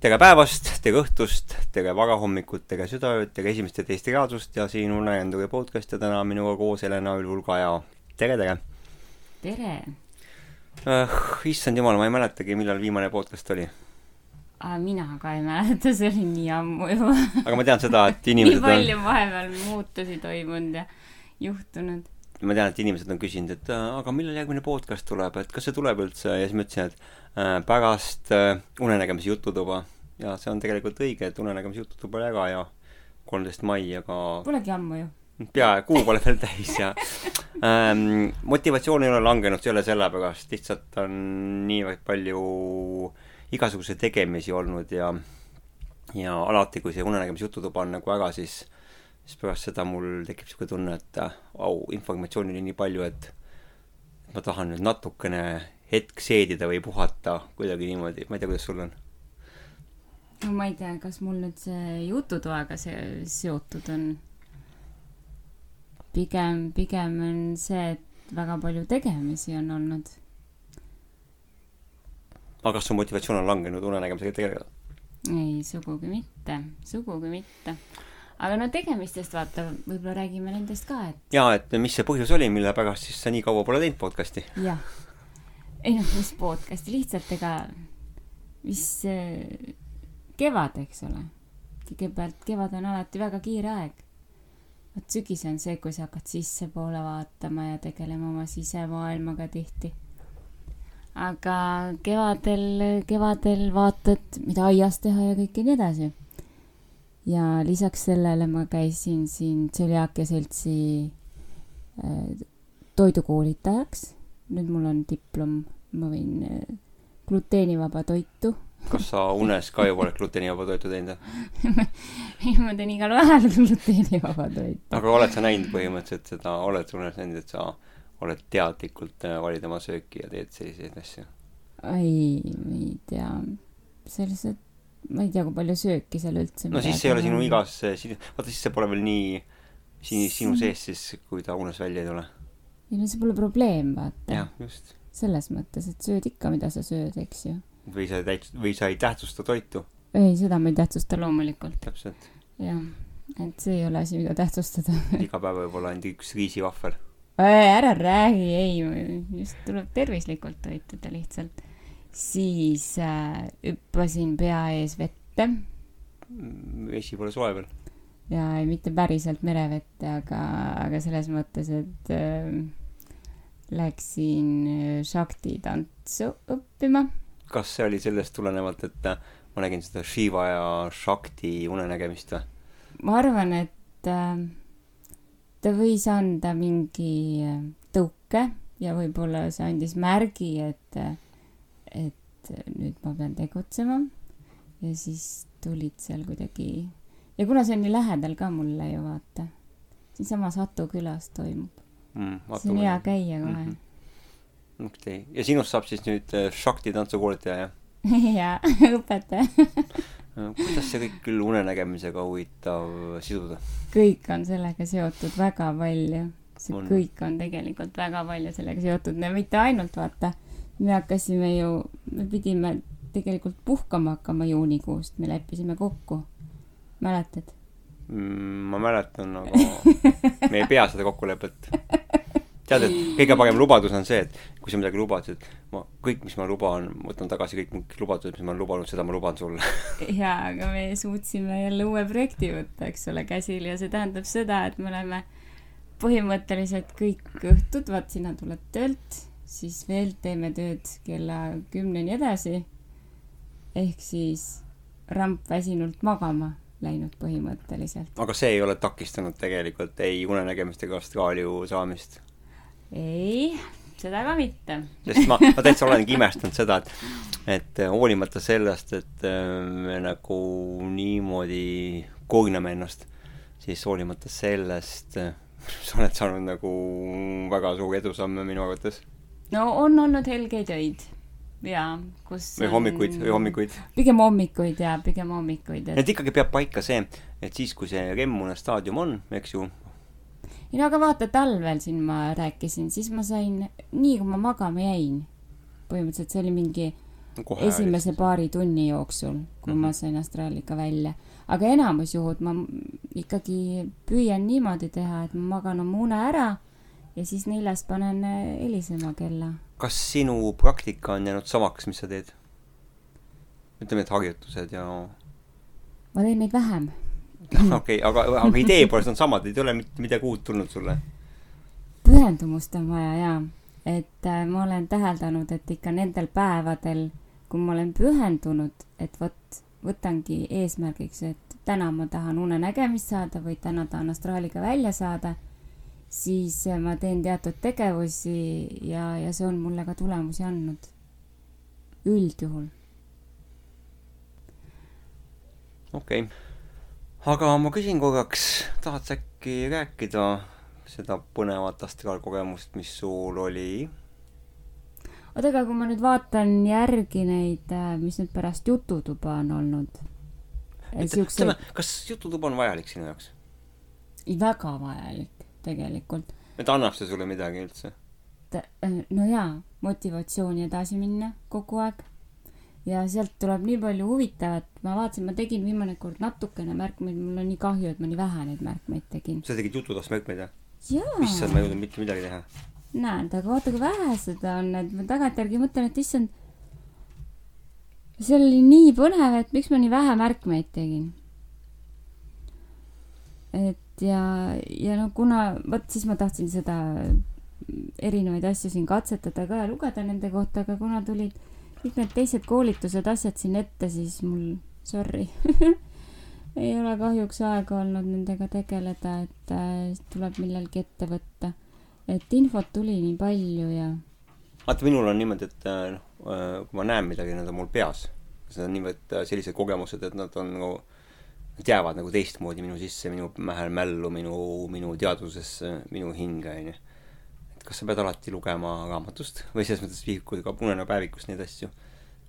tere päevast, tere õhtust, tere varahommikut, tere südaööd, tere esimest ja teist reaalsust ja siin Laiendure podcast ja täna minuga koos Helena Ülvulga ja tere, tere tere uh,! issand jumal, ma ei mäletagi, millal viimane podcast oli. mina ka ei mäleta, see oli nii ammu juba aga ma tean seda, et inimesed nii palju on vahepeal muutusi toimunud ja juhtunud. Ma tean, et inimesed on küsinud, et uh, aga millal järgmine podcast tuleb, et kas see tuleb üldse? Ja siis ma ütlesin, et uh, pärast uh, unenägemise jututuba. Ja see on tegelikult õige, et unenägemise jututuba oli äge ja kolmteist mai, aga Polegi ammu ju. peaaegu, kuu pole veel täis ja ähm, motivatsioon ei ole langenud, see ei ole sellepärast, lihtsalt on niivõrd palju igasuguseid tegemisi olnud ja ja alati, kui see unenägemise jututuba on nagu äge, siis siis pärast seda mul tekib niisugune tunne, et au, informatsiooni oli nii palju, et ma tahan nüüd natukene hetk seedida või puhata kuidagi niimoodi, ma ei tea, kuidas sul on no ma ei tea, kas mul nüüd see jututoaga see seotud on. pigem, pigem on see, et väga palju tegemisi on olnud. aga kas su motivatsioon on langenud unenägemisega tegeleda? ei, sugugi mitte, sugugi mitte. Aga no tegemistest vaata, võib-olla räägime nendest ka, et. jaa, et mis see põhjus oli, mille pärast siis sa nii kaua pole teinud podcast'i? jah. ei noh, mis podcast'i, lihtsalt ega, mis kevad, eks ole. kõigepealt kevad on alati väga kiire aeg. vot sügis on see, kui sa hakkad sissepoole vaatama ja tegelema oma sisemaailmaga tihti. aga kevadel, kevadel vaatad, mida aias teha ja kõike nii edasi. Ja lisaks sellele ma käisin siin Tšeliakia seltsi äh, toidukoolitajaks. nüüd mul on diplom, ma võin äh, gluteenivaba toitu kas sa unes ka juba oled gluteenivaba toitu teinud ei, ma teen igal päeval gluteenivaba toitu. aga oled sa näinud põhimõtteliselt seda, oled sa unes näinud, et sa oled teadlikult äh, valid oma sööki ja teed selliseid asju? ei, ma ei tea, sellised, ma ei tea, kui palju sööki seal üldse no siis ei ole sinu igas, vaata siis see pole veel nii sinu, sinu sees siis, kui ta unes välja ei tule. ei no see pole probleem, vaata. jah, just. selles mõttes, et sööd ikka, mida sa sööd, eks ju või sa ei täit-, või sa ei tähtsusta toitu. ei, seda ma ei tähtsusta loomulikult. täpselt. jah, et see ei ole asi, mida tähtsustada iga päev võib olla ainult üks riisivahvel. ära räägi, ei, just tuleb tervislikult toituda lihtsalt. Siis äh, hüppasin pea ees vette. vesi pole soe veel. ja ei, mitte päriselt merevette, aga, aga selles mõttes, et äh, läksin äh, Shakti tantsu õppima kas see oli sellest tulenevalt, et äh, ma nägin seda Shiva ja Shakti unenägemist või? ma arvan, et äh, ta võis anda mingi äh, tõuke ja võib-olla see andis märgi, et, et nüüd ma pean tegutsema. ja siis tulid seal kuidagi ja kuna see on nii lähedal ka mulle ju vaata, siinsamas Atu külas toimub mm,. see on hea käia kohe mm. -hmm okei okay., ja sinust saab siis nüüd äh, Shakti tantsukoolitaja, jah? jaa, õpetaja kuidas see kõik küll unenägemisega huvitav siduda? kõik on sellega seotud väga palju. see on. kõik on tegelikult väga palju sellega seotud, no mitte ainult, vaata. Me hakkasime ju, me pidime tegelikult puhkama hakkama juunikuust, me leppisime kokku. mäletad mm,? ma mäletan, aga me ei pea seda kokkulepet tead, et kõige parem lubadus on see, et kui sa midagi lubad, et ma kõik, mis ma luban, võtan tagasi kõik need lubadused, mis ma olen lubanud, seda ma luban sulle. jaa, aga me suutsime jälle uue projekti võtta, eks ole, käsile ja see tähendab seda, et me oleme põhimõtteliselt kõik õhtud, vaat sina tuled töölt, siis veel teeme tööd kella kümneni edasi. ehk siis ramp väsinult magama läinud põhimõtteliselt. aga see ei ole takistanud tegelikult ei unenägemist ega astraaliu saamist? ei, seda ka mitte. sest ma, ma täitsa olengi imestanud seda, et, et hoolimata sellest, et me nagu niimoodi kooname ennast, siis hoolimata sellest sa oled saanud nagu väga suuri edusamme minu arvates. No on olnud helgeid öid jaa, kus või hommikuid on... või hommikuid. pigem hommikuid jaa, pigem hommikuid et.... et ikkagi peab paika see, et siis, kui see remmune staadium on, eks ju, ei no aga vaata, talvel siin ma rääkisin, siis ma sain, nii kui ma magama jäin, põhimõtteliselt see oli mingi kohe esimese paari tunni jooksul, kui Mhm. ma sain astraalika välja. aga enamus juhud ma ikkagi püüan niimoodi teha, et ma magan oma une ära ja siis neljas panen äh, helisema kella. kas sinu praktika on jäänud samaks, mis sa teed? ütleme, et harjutused ja ma teen neid vähem. okei, aga, aga idee poolest on samad, ei ole mitte midagi uut tulnud sulle? pühendumust on vaja jaa, et äh, ma olen täheldanud, et ikka nendel päevadel, kui ma olen pühendunud, et vot võtangi eesmärgiks, et täna ma tahan unenägemist saada või täna tahan astraaliga välja saada, siis äh, ma teen teatud tegevusi ja, ja see on mulle ka tulemusi andnud. üldjuhul. okei okay.. aga ma küsin korraks, tahad sa äkki rääkida seda põnevat astraalkogemust, mis sul oli? oota, aga kui ma nüüd vaatan järgi neid, mis nüüd pärast jututuba on olnud. ütleme, kas jututuba on vajalik sinu jaoks? väga vajalik tegelikult. et annab see sulle midagi üldse? no jaa, motivatsiooni edasi minna kogu aeg. ja sealt tuleb nii palju huvitavat, ma vaatasin, ma tegin viimane kord natukene märkmeid, mul on nii kahju, et ma nii vähe neid märkmeid tegin. sa tegid jututast märkmeid jaa, issand, ma ei jõudnud mitte midagi teha. näed, aga vaata, kui vähe seda on, et ma tagantjärgi mõtlen, et issand, see oli nii põnev, et miks ma nii vähe märkmeid tegin. et ja, ja no kuna, vot siis ma tahtsin seda erinevaid asju siin katsetada ka ja lugeda nende kohta, aga kuna tulid kõik need teised koolitused, asjad siin ette, siis mul, sorry ei ole kahjuks aega olnud nendega tegeleda, et äh, tuleb millalgi ette võtta. et infot tuli nii palju ja vaata, minul on niimoodi, et äh, noh, kui ma näen midagi, need on mul peas. see on niivõrd äh, sellised kogemused, et nad on nagu, nad jäävad nagu teistmoodi minu sisse, minu mähe mällu, minu, minu teadvusesse, minu hinge, onju. et kas sa pead alati lugema raamatust või selles mõttes vihikul ka unenäopäevikust neid asju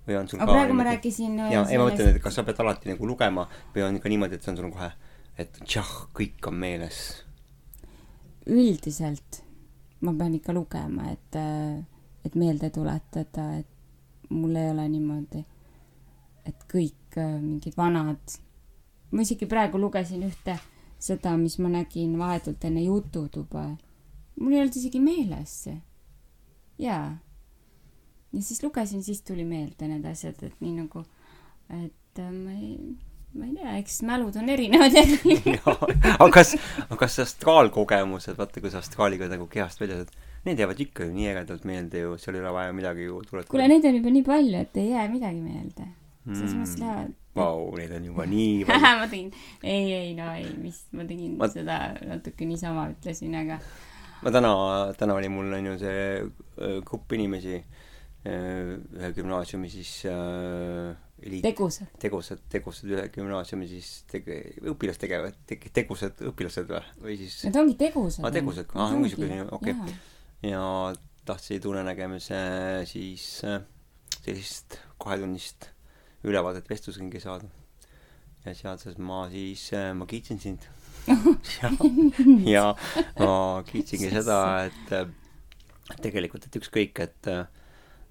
või on sul aga praegu ma rääkisin äh, jaa, ei ma mõtlen, et kas sa pead alati nagu lugema või on ikka niimoodi, et see on sul kohe, et tšah, kõik on meeles. üldiselt ma pean ikka lugema, et, et meelde tuletada, et mul ei ole niimoodi, et kõik äh, mingid vanad, ma isegi praegu lugesin ühte seda, mis ma nägin vahetult enne jututuba. mul ei olnud isegi meeles see. jaa. ja siis lugesin, siis tuli meelde need asjad, et nii nagu, et äh, ma ei, ma ei tea, eks mälud on erinevad aga kas, aga kas astraalkogemused, vaata, kui sa astraaliga nagu kehast välja saad, need jäävad ikka ju nii ägedalt meelde ju, seal ei ole vaja midagi ju tuletada. kuule, neid on juba nii palju, et ei jää midagi meelde. Selles mõttes lähevad. Vau, neid on juba nii palju. ma tegin, ei, ei no ei, mis, ma tegin Ma- ma... seda natuke niisama ütlesin, aga ma täna, täna oli mul on ju see öö, grupp inimesi, ühe gümnaasiumi siis äh, eliit, tegusad. tegusad, tegusad ühe gümnaasiumi siis tege-, õpilastegevad, tegusad õpilased või, või siis Need ongi tegusad. Aa, tegusad, ongi siuke- okei. ja tahtsid unenägemise siis äh, sellist kahetunnist ülevaadet vestlusringi saada. ja sealses ma siis äh,, ma kiitsin sind. ja, ja ma kiitsingi seda, et äh, tegelikult, et ükskõik, et äh,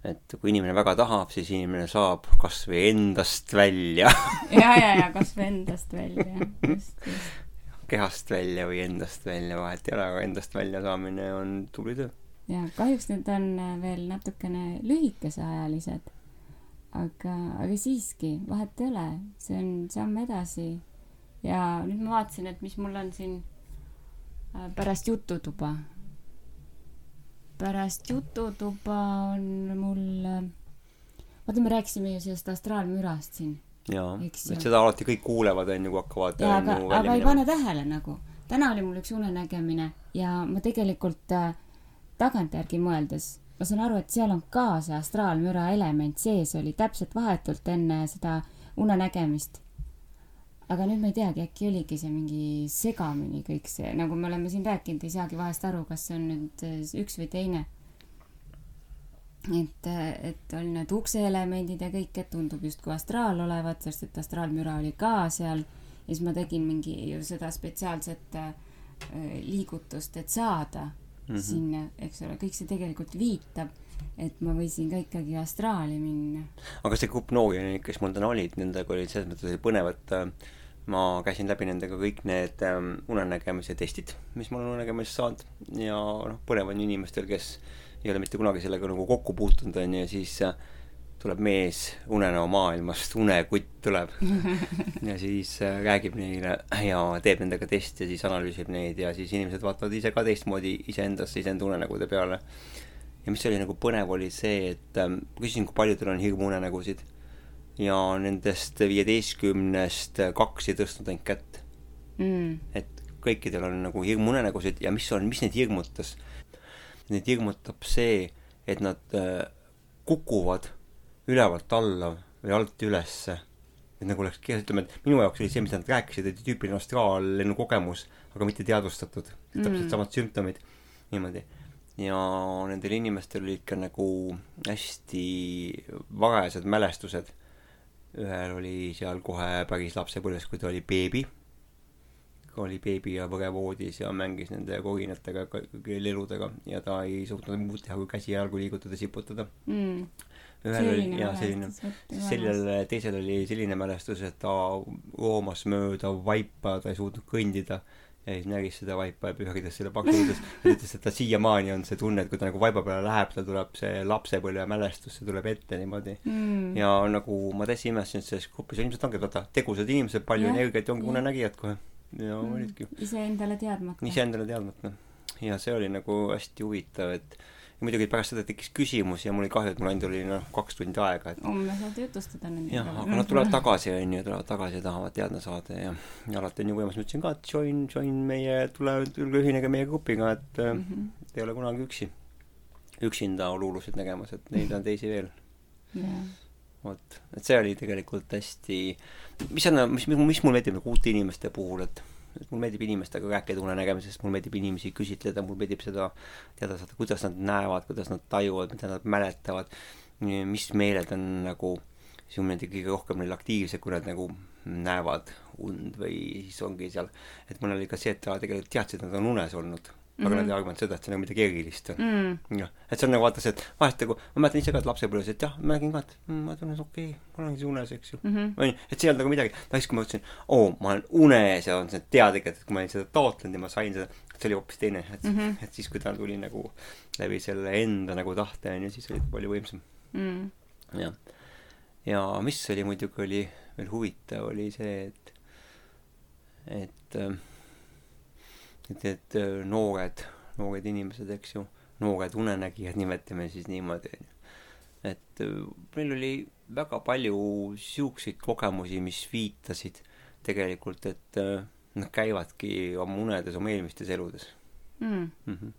et kui inimene väga tahab, siis inimene saab kas või endast välja, ja, ja, ja kasvõi endast välja, just, just. kehast välja või endast välja, vahet ei ole, aga endast välja saamine on tubli töö. ja kahjuks need on veel natukene lühikeseajalised. aga, aga siiski, vahet ei ole, see on samm edasi. ja nüüd ma vaatasin, et mis mul on siin äh, pärast jututuba. pärast jututuba on mul, vaata, me rääkisime ju sellest astraalmürast siin jaa, et seda alati kõik kuulevad, on ju, kui hakkavad ja aga on ju, aga välja ei minema. pane tähele nagu. täna oli mul üks unenägemine ja ma tegelikult äh, tagantjärgi mõeldes, ma saan aru, et seal on ka see astraalmüra element sees oli täpselt vahetult enne seda unenägemist. aga nüüd ma ei teagi, äkki oligi see mingi segamini kõik see, nagu me oleme siin rääkinud, ei saagi vahest aru, kas see on nüüd äh, üks või teine. et, et on need ukseelemendid ja kõik, et tundub justkui astraal olevat, sest et astraalmüra oli ka seal ja siis ma tegin mingi ju seda spetsiaalset äh, liigutust, et saada mm. -hmm. sinna, eks ole, kõik see tegelikult viitab, et ma võisin ka ikkagi astraali minna. aga see noori, kes mul täna olid, nendega oli selles mõttes oli põnev, et ma käisin läbi nendega kõik need ähm, unenägemise testid, mis ma olen unenägemisest saanud ja noh, põnev on inimestel, kes ei ole mitte kunagi sellega nagu kokku puutunud, on ju, ja siis äh, tuleb mees unenäo maailmast, unekutt tuleb ja siis äh, räägib neile ja teeb nendega teste, siis analüüsib neid ja siis inimesed vaatavad ise ka teistmoodi iseendasse, iseenda unenägude peale ja mis oli nagu põnev, oli see, et ähm, küsisin, kui paljudel on hirmuunenägusid ja nendest viieteistkümnest kaks ei tõstnud ainult kätt. mm.. et kõikidel on nagu hirmuunenägusid ja mis on, mis neid hirmutas? Neid hirmutab see, et nad äh, kukuvad ülevalt alla või alt ülesse. et nagu oleks, ütleme, et minu jaoks oli see, mida nad rääkisid, et tüüpiline astraallennu kogemus, aga mitte teadvustatud. täpselt Mm. samad sümptomid, niimoodi. ja nendel inimestel olid ka nagu hästi varajased mälestused. ühel oli seal kohe päris lapsepõlves, kui ta oli beebi, oli beebi ja võrevoodis ja mängis nende koginatega, leludega ja ta ei suutnud muud teha, kui käsi ja jalgu liigutada, siputada. Mm. ühel oli, jaa, selline, selline. sellel teisel oli selline mälestus, et ta roomas mööda vaipa, ta ei suutnud kõndida ja siis nägis seda vaipa ja pühkides selle paksudes ja ütles, et ta siiamaani on see tunne, et kui ta nagu vaiba peale läheb, tal tuleb see lapsepõlve mälestus, see tuleb ette niimoodi. mm.. ja nagu ma täitsa imestasin, et selles grupis ilmselt ongi vaata tegusad inimesed, palju Jah, energiat ongi jah. unenägijad kohe. Ja Mm. olidki iseendale teadmata. iseendale teadmata. ja see oli nagu hästi huvitav, et ja muidugi pärast seda tekkis küsimus ja mul oli kahju, et mul ainult oli noh, kaks tundi aega, et homme saad jutustada nendega. jah, aga nad tulevad tagasi, on ju, tulevad tagasi ja tahavad teada saada ja, ja alati on ju võimalus, ma ütlesin ka, et join, join meie, tule, tulge ühinege meie grupiga, et mm. -hmm. ei ole kunagi üksi. üksinda luulusid nägemas, et neid on teisi veel. jah, vot, et see oli tegelikult hästi, mis on, mis, mis, mulle meeldib nagu uute inimeste puhul, et et mulle meeldib inimestega rääkida unenägemisest, mulle meeldib inimesi küsitleda, mulle meeldib seda teada saada, kuidas nad näevad, kuidas nad tajuvad, mida nad mäletavad, mis meeled on nagu niimoodi kõige rohkem neil aktiivsed, kui nad nagu näevad und või siis ongi seal, et mul oli ka see, et ta tegelikult teadsid, et nad on unes olnud aga mm -hmm. nad ei arvanud seda, et see on nagu midagi erilist on mm.. jah, et see on nagu vaata see, et vahest nagu, ma mäletan ise ka, et lapsepõlves, et jah, ma nägin ka, et mm, ma tunnen, okei okay,, ma olengi unes, eks ju. Mm -hmm. onju, et see ei olnud nagu midagi, aga siis, kui ma mõtlesin, oo, ma olen unes ja on see teadlik, et kui ma olin seda taotlenud ja ma sain seda, see oli hoopis teine, et mm. -hmm. et siis, kui ta tuli nagu läbi selle enda nagu tahte onju, siis oli ta palju võimsam. Mm. jah. ja mis oli muidugi, oli veel huvitav, oli see, et, et, et, äh, noored, noored inimesed, eks ju, noored unenägijad, nimetame siis niimoodi, onju. et äh, meil oli väga palju siukseid kogemusi, mis viitasid tegelikult, et äh, nad käivadki oma unedes oma eelmistes eludes Mm. mm. -hmm.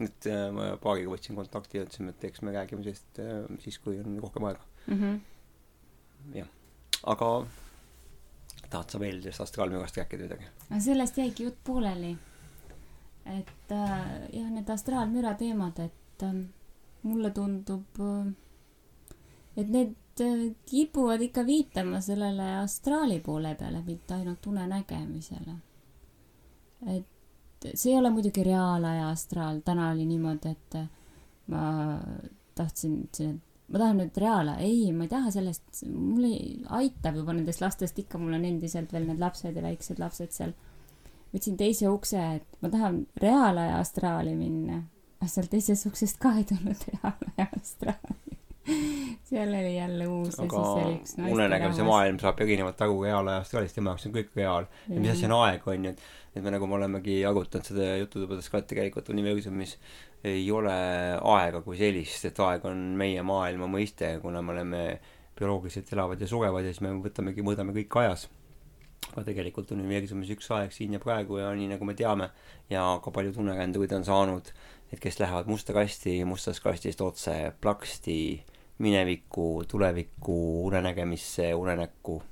et äh, ma paariga võtsin kontakti ja ütlesime, et eks me räägime sellest siis, kui on rohkem aega. Mm -hmm. aga tahad sa veel sellest astraalmürast rääkida midagi? sellest jäigi jutt pooleli. et äh, jah, need astraalmüra teemad, et äh, mulle tundub äh,, et need äh, kipuvad ikka viitama sellele astraali poole peale, mitte ainult unenägemisele. et see ei ole muidugi reaalaja astraal, täna oli niimoodi, et äh, ma tahtsin, et ma tahan nüüd reaalaja, ei, ma ei taha sellest, mul ei, aitab juba nendest lastest ikka, mul on endiselt veel need lapsed ja väiksed lapsed seal. võtsin teise ukse, et ma tahan reaalaja astraali minna. aga sealt teisest uksest ka ei tulnud reaalaja astraali. seal oli jälle uus ja aga siis oli üks unenägemise maailm saab erinevalt aru reaalajast realist, tema jaoks on kõik reaal. ja mis asi on aeg, on ju, et, et me nagu me olemegi arutanud seda jututubades ka, et tegelikult universumis ei ole aega kui sellist, et aeg on meie maailma mõiste, kuna me oleme bioloogiliselt elavad ja surevad ja siis me võtamegi, mõõdame kõik ajas. aga tegelikult on universumis üks aeg siin ja praegu ja nii nagu me teame ja ka paljud unekändurid on saanud, et kes lähevad musta kasti, mustast kastist otse plaksti minevikku, tulevikku, unenägemisse, unenäkku.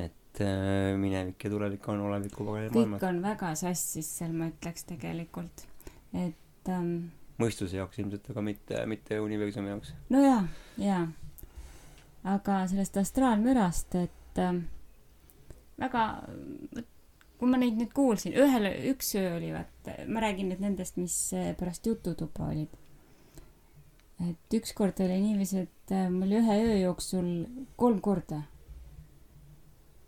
äh, minevik ja tulevik on oleviku paralleelmaailmad kõik. on väga sassis seal, ma ütleks tegelikult. et ähm, mõistuse jaoks ilmselt, aga mitte, mitte universumi jaoks. no jaa, jaa. aga sellest astraalmürast, et ähm, väga, kui ma neid nüüd kuulsin, ühel, üks öö oli vaat, ma räägin nüüd nendest, mis äh, pärast jututuba olid. et ükskord oli niiviisi, et äh, mul ühe öö jooksul kolm korda.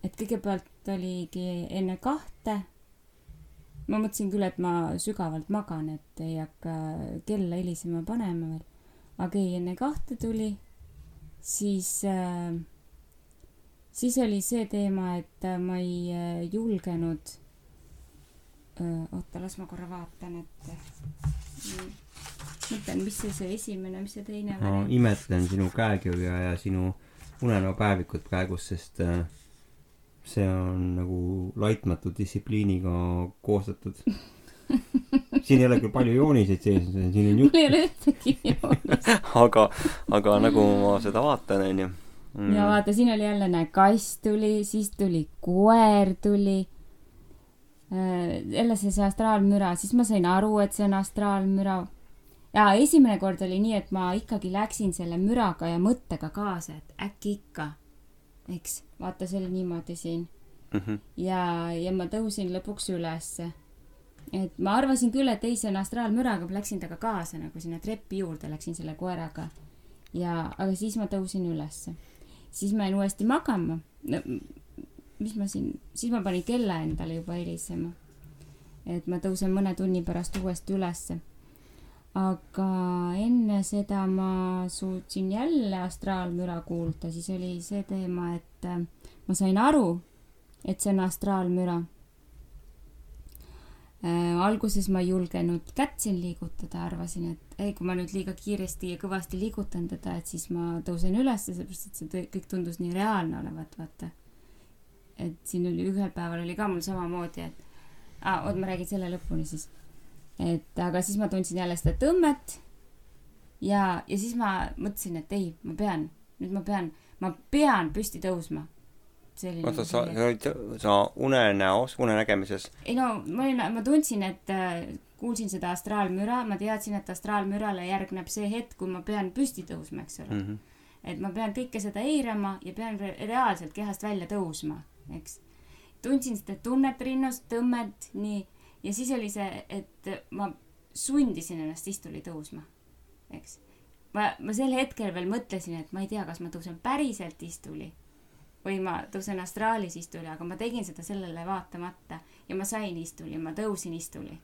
et kõigepealt oligi enne kahte. Ma mõtlesin küll, et ma sügavalt magan, et ei hakka kella helisema panema veel. aga ei, enne kahte tuli, siis äh,, siis oli see teema, et äh, ma ei äh, julgenud. oota, las ma korra vaatan, et mõtlen, mis see, see esimene, mis see teine ma variant imetlen sinu käekirja ja sinu unenäopäevikut praegu, sest äh, see on nagu laitmatu distsipliiniga koostatud. siin ei ole küll palju jooniseid sees, siin on ju mul ei ole ühtegi joonist. aga, aga nagu ma seda vaatan, onju. Mm. ja vaata, siin oli jälle, näe, kass tuli, siis tuli koer tuli. jälle see, see astraalmüra, siis ma sain aru, et see on astraalmüra. ja esimene kord oli nii, et ma ikkagi läksin selle müraga ja mõttega kaasa, et äkki ikka, eks, vaata, see oli niimoodi siin Mhm. ja, ja ma tõusin lõpuks ülesse. et ma arvasin küll, et ei, see on astraalmüra, aga ma läksin temaga kaasa nagu sinna trepi juurde, läksin selle koeraga. ja, aga siis ma tõusin ülesse. siis ma jäin uuesti magama no,. mis ma siin, siis ma panin kella endale juba helisema. et ma tõusen mõne tunni pärast uuesti ülesse. Aga enne seda ma suutsin jälle astraalmüra kuulda, siis oli see teema, et äh, ma sain aru, et see on astraalmüra äh,. alguses ma ei julgenud kätt siin liigutada, arvasin, et ei, kui ma nüüd liiga kiiresti ja kõvasti liigutan teda, et siis ma tõusen ülesse, sellepärast et see kõik tundus nii reaalne olevat, vaata. et siin oli ühel päeval oli ka mul samamoodi, et ah,, oot, ma räägin selle lõpuni siis. Et aga siis ma tundsin jälle seda tõmmet ja, ja siis ma mõtlesin, et ei, ma pean, nüüd ma pean, ma pean püsti tõusma. oota, sa, sa olid, sa unenäos, unenägemises, ei no ma olin, ma tundsin, et äh, kuulsin seda astraalmüra, ma teadsin, et astraalmürale järgneb see hetk, kui ma pean püsti tõusma, eks ole mm. -hmm. et ma pean kõike seda eirama ja pean re reaalselt kehast välja tõusma, eks. tundsin seda tunnet rinnust, tõmmet, nii. Ja siis oli see, et ma sundisin ennast istuli tõusma, eks. ma, ma sel hetkel veel mõtlesin, et ma ei tea, kas ma tõusen päriselt istuli või ma tõusen astraalis istuli, aga ma tegin seda sellele vaatamata ja ma sain istuli, ma tõusin istuli.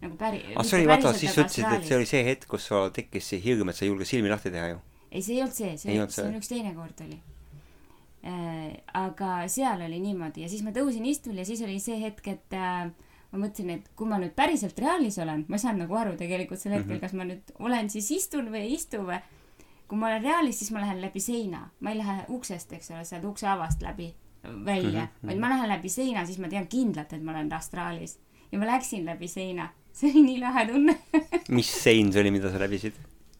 nagu päri-. ah see oli, vaata, siis sa ütlesid, et see oli see hetk, kus sul tekkis see hirm, et sa ei julge silmi lahti teha ju. ei, see ei olnud see, see, see on üks teine kord oli äh,. aga seal oli niimoodi ja siis ma tõusin istuli ja siis oli see hetk, et äh, ma mõtlesin, et kui ma nüüd päriselt reaalis olen, ma ei saanud nagu aru tegelikult sel hetkel mm. -hmm. kas ma nüüd olen siis istun või ei istu või. kui ma olen reaalis, siis ma lähen läbi seina, ma ei lähe uksest, eks ole, sealt ukse avast läbi välja mm, -hmm. vaid ma lähen läbi seina, siis ma tean kindlalt, et ma olen astraalis ja ma läksin läbi seina, see oli nii lahe tunne mis sein see oli, mida sa läbisid?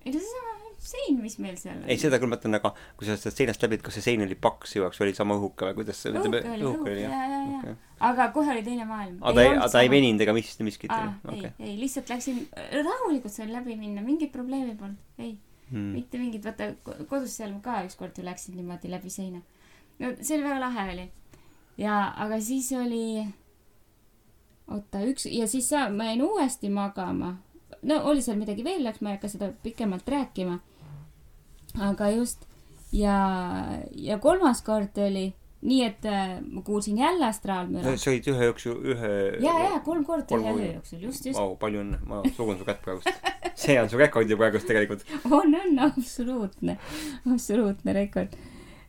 ei no seesama sein, mis meil seal ei, seda küll mõtlen, aga kui sa sealt seinast läbid, kas see sein oli paks ju, eks, või oli sama õhuke või kuidas see õhuke oli, õhuke, ja, ja, ja Okei.. aga kohe oli teine maailm. aga ta ei, ta ei. veninud ega mis, miskit aa, oli, ei ei, lihtsalt läksin, rahulikult sain läbi minna, mingit probleemi polnud, ei, Hmm. mitte mingit, vaata ko- kodus seal ka ükskord ju läksin niimoodi läbi seina. no see oli väga lahe oli. ja, aga siis oli, oota, üks ja siis sa, ma jäin uuesti magama. no oli seal midagi veel, eks ma ei hakka seda pikemalt rääkima. Aga just ja, ja kolmas kord oli nii, et äh, ma kuulsin jälle astraalmüra. sa olid ühe jooksul, ühe ja, ja kolm korda ühe öö jooksul, just, just. Vau, palju õnne, ma sugun su kätt praegust. see on su rekord ju praegust tegelikult. on, on absoluutne, absoluutne rekord.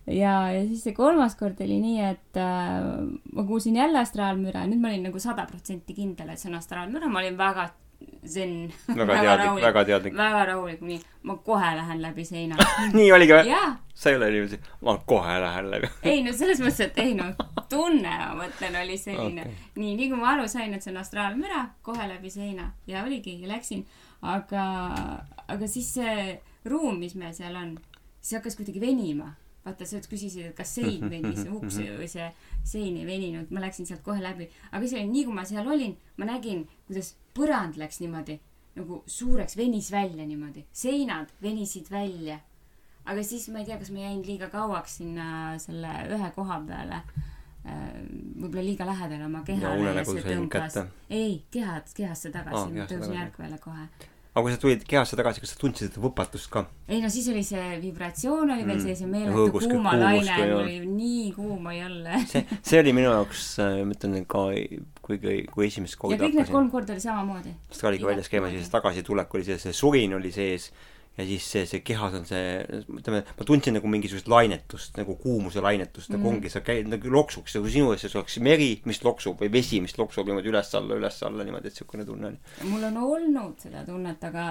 ja, ja siis see kolmas kord oli nii, et äh, ma kuulsin jälle astraalmüra nüüd ma olin nagu sada protsenti kindel, et see on astraalmüra, ma olin väga zen. väga teadlik, väga teadlik. väga rahulik, nii, ma kohe lähen läbi seina. nii oligi või? jaa, sa ei ole niiviisi, ma kohe lähen läbi. ei no selles mõttes, et ei no tunne, ma mõtlen, oli selline okay.. nii, nii kui ma aru sain, et see on astraalmüra, kohe läbi seina ja oligi, läksin, aga, aga siis see ruum, mis meil seal on, see hakkas kuidagi venima. vaata, sa küsisid, et kas sein venis, uks või see sein ei veninud, ma läksin sealt kohe läbi, aga see oli nii, kui ma seal olin, ma nägin, kuidas põrand läks niimoodi nagu suureks, venis välja niimoodi, seinad venisid välja. Aga siis ma ei tea, kas ma jäin liiga kauaks sinna selle ühe koha peale. võib-olla liiga lähedale oma Ja kehale ja, unenägu see tõmbas. ei, kehad, kehasse tagasi. Ah,, ma tõusin ärkvele kohe. Aga kui sa tulid kehasse tagasi, kas sa tundsid võpatust ka? ei no siis oli see vibratsioon oli veel Mm. sees ja Ja meeletu kuumalaine oli nii kuum oli olla see, see oli minu jaoks, ma ütlen ka, kui, kui, kui esimest ja korda kõik need kolm korda oli samamoodi. Sest ka oligi väljas käima, siis tagasitulek oli sees, see surin oli sees ja siis see, see kehas on see, ütleme, ma tundsin nagu mingisugust lainetust, nagu kuumuse lainetust nagu Mhm. ongi, sa käid nagu loksuks, nagu sinu ees oleks meri, mis loksub või vesi, mis loksub niimoodi üles-alla, üles-alla niimoodi, et siukene tunne oli. mul on olnud seda tunnet aga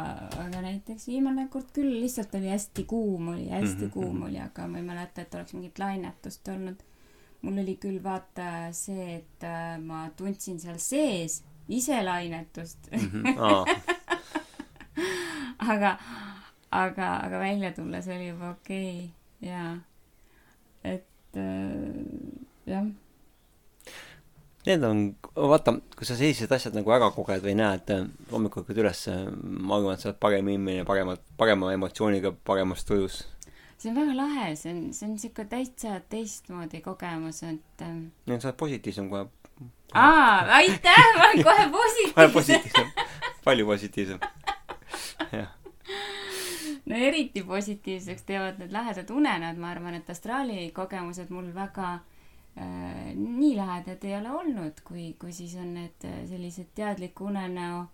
aga näiteks viimane kord küll lihtsalt oli hästi kuum oli hästi mm -hmm. kuum mhm. oli aga ma ei mäleta et oleks mingit lainetust olnud mul oli küll vaata see et äh, ma tundsin seal sees ise lainetust aa, aga aga aga välja tulles oli juba okei okay. jaa et äh, jah need on, vaata, kui sa sellised asjad nagu ära koged või näed, hommikul hakkad üles, ma arvan, et sa oled parem inimene, paremat, parema emotsiooniga, paremas tujus. see on väga lahe see on see on siuke täitsa teistmoodi kogemus et nii et sa oled positiivsem kohe, aa aitäh ma olen kohe kohe positiivne positiivsem, palju positiivsem. jah, no eriti positiivseks teevad need lahedad unenäod ma arvan et astraali kogemused mul väga äh, nii lahedad ei ole olnud kui kui siis on need äh, sellised teadliku unenäo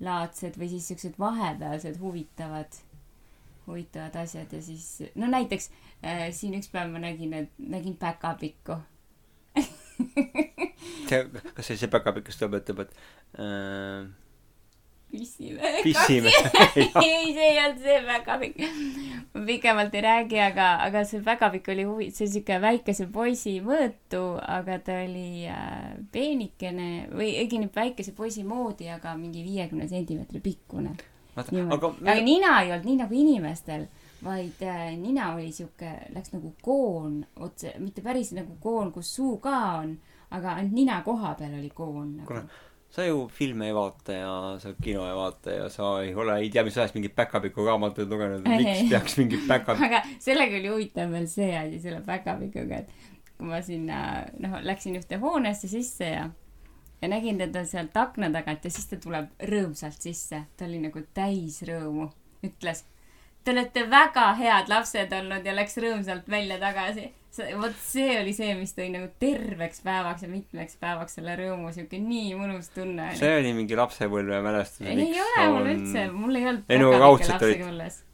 laadsed või siis siuksed vahepealsed huvitavad huvitavad asjad ja siis no näiteks äh, siin üks päev ma nägin et nägin päkapikku. See, kas see, see päkapikk, kes tuleb ütleb, et äh, pissime pissime. ei, see ei olnud see päkapikk. ma pikemalt ei räägi, aga, aga see päkapikk oli huvi, see on siuke väikese poisi mõõtu, aga ta oli äh, peenikene või õigemini väikese poisi moodi, aga mingi viiekümne sentimeetri pikkune. aga aga nina ei olnud nii nagu inimestel, vaid äh, nina oli siuke, läks nagu koon otse, mitte päris nagu koon, kus suu ka on, aga ainult nina koha peal oli koon Kuule, nagu.. Sa ju filme ei vaata ja sa kino ei vaata ja sa ei ole, ei tea, mis ajast mingit päkapiku raamatuid lugenud, miks peaks mingit päkapikku aga sellega oli huvitav veel see asi selle päkapikuga, et kui ma sinna, noh, läksin ühte hoonesse sisse ja ja nägin teda sealt akna tagant ja siis ta tuleb rõõmsalt sisse, ta oli nagu täis rõõmu, ütles. Te olete väga head lapsed olnud ja läks rõõmsalt välja tagasi. Vot see oli see, mis tõi nagu terveks päevaks ja mitmeks päevaks selle rõõmu, siuke nii mõnus tunne oli. see oli mingi lapsepõlve mälestus. ei ole mul üldse, mul ei olnud Ei, no raudselt olid-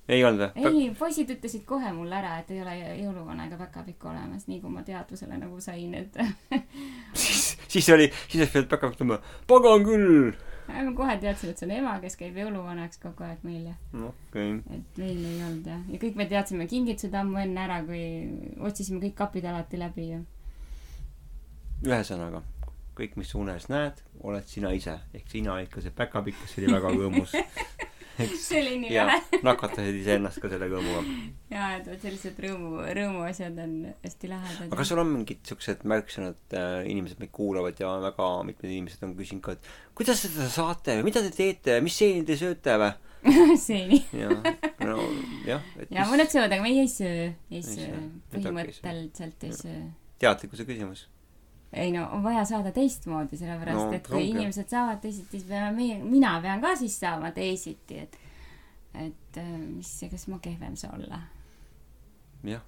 ei olnud või? ei, poisid ütlesid kohe mulle ära, et ei ole jõuluvana ega päkapikku olemas, nii kui ma teadvusele nagu sain, et siis, siis oli, siis oleks pidanud päkapikku ütlema, pagan küll. ma kohe teadsin, et see on ema, kes käib jõuluvanaks kogu aeg meil ja okei, et meil ei olnud jah, ja kõik me teadsime kingitused ammu enne ära, kui otsisime kõik kapid alati läbi ja ühesõnaga, kõik, mis sa unes näed, oled sina ise. ehk sina olid ka see päkapikk, kes oli väga rõõmus. see oli nii lahe. nakatasid iseennast ka selle rõõmuga. ja, et vot sellised rõõmu, rõõmuasjad on hästi lahedad. aga kas sul on mingid siuksed märksõnad äh,, inimesed meid kuulavad ja väga mitmed inimesed on küsinud ka, et kuidas te seda saate või mida te teete, mis seeni te sööte või? seeni. ja, no jah, ja mõned söövad, aga meie ei söö, ei söö. põhimõtteliselt ei söö teadlikkuse küsimus. Ei no on vaja saada teistmoodi, sellepärast No, et kui ongi. inimesed saavad teisiti, siis peame meie, mina pean ka siis saama teisiti, et et äh, mis, kas ma kehvem saa olla, jah,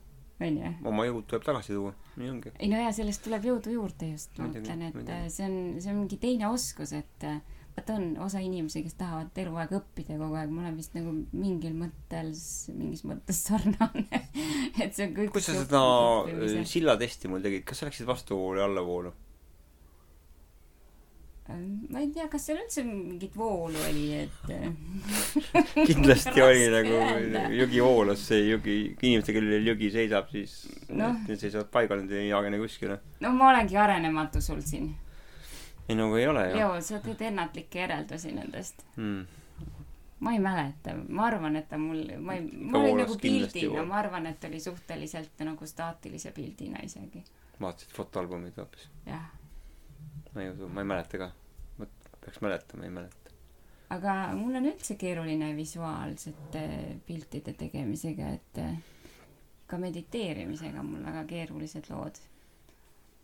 onju. oma jõud tuleb tagasi tuua, nii ongi. ei no ja sellest tuleb jõudu juurde just, ma mõtlen, et äh, see on, see on mingi teine oskus, et äh, vaata on osa inimesi, kes tahavad eluaeg õppida kogu aeg, ma olen vist nagu mingil mõttel, mingis mõttes sarnane. et see on kõik. kuidas sa seda äh, sillatesti mul tegid, kas sa läksid vastuvoolu ja allavoolu? ma ei tea, kas seal üldse mingit voolu oli, et äh, kindlasti oli nagu jõgi voolas, see jõgi, inimestel, kellel jõgi seisab, siis Noh. need seisavad paigal, need ei agene kuskile. no ma olengi arenematu sul siin. Ei nagu ei ole ju Leo, sa teed ennatlikke järeldusi nendest. mm.. ma ei mäleta, ma arvan, et ta mul, ma ei, olin voolas nagu pildina, ma arvan, et oli suhteliselt nagu staatilise pildina isegi. vaatasid fotoalbumit hoopis? jah, ma ei usu, ma ei mäleta ka. ma peaks mäletama, ei mäleta. aga mul on üldse keeruline visuaalsete piltide tegemisega, et ka mediteerimisega on mul väga keerulised lood.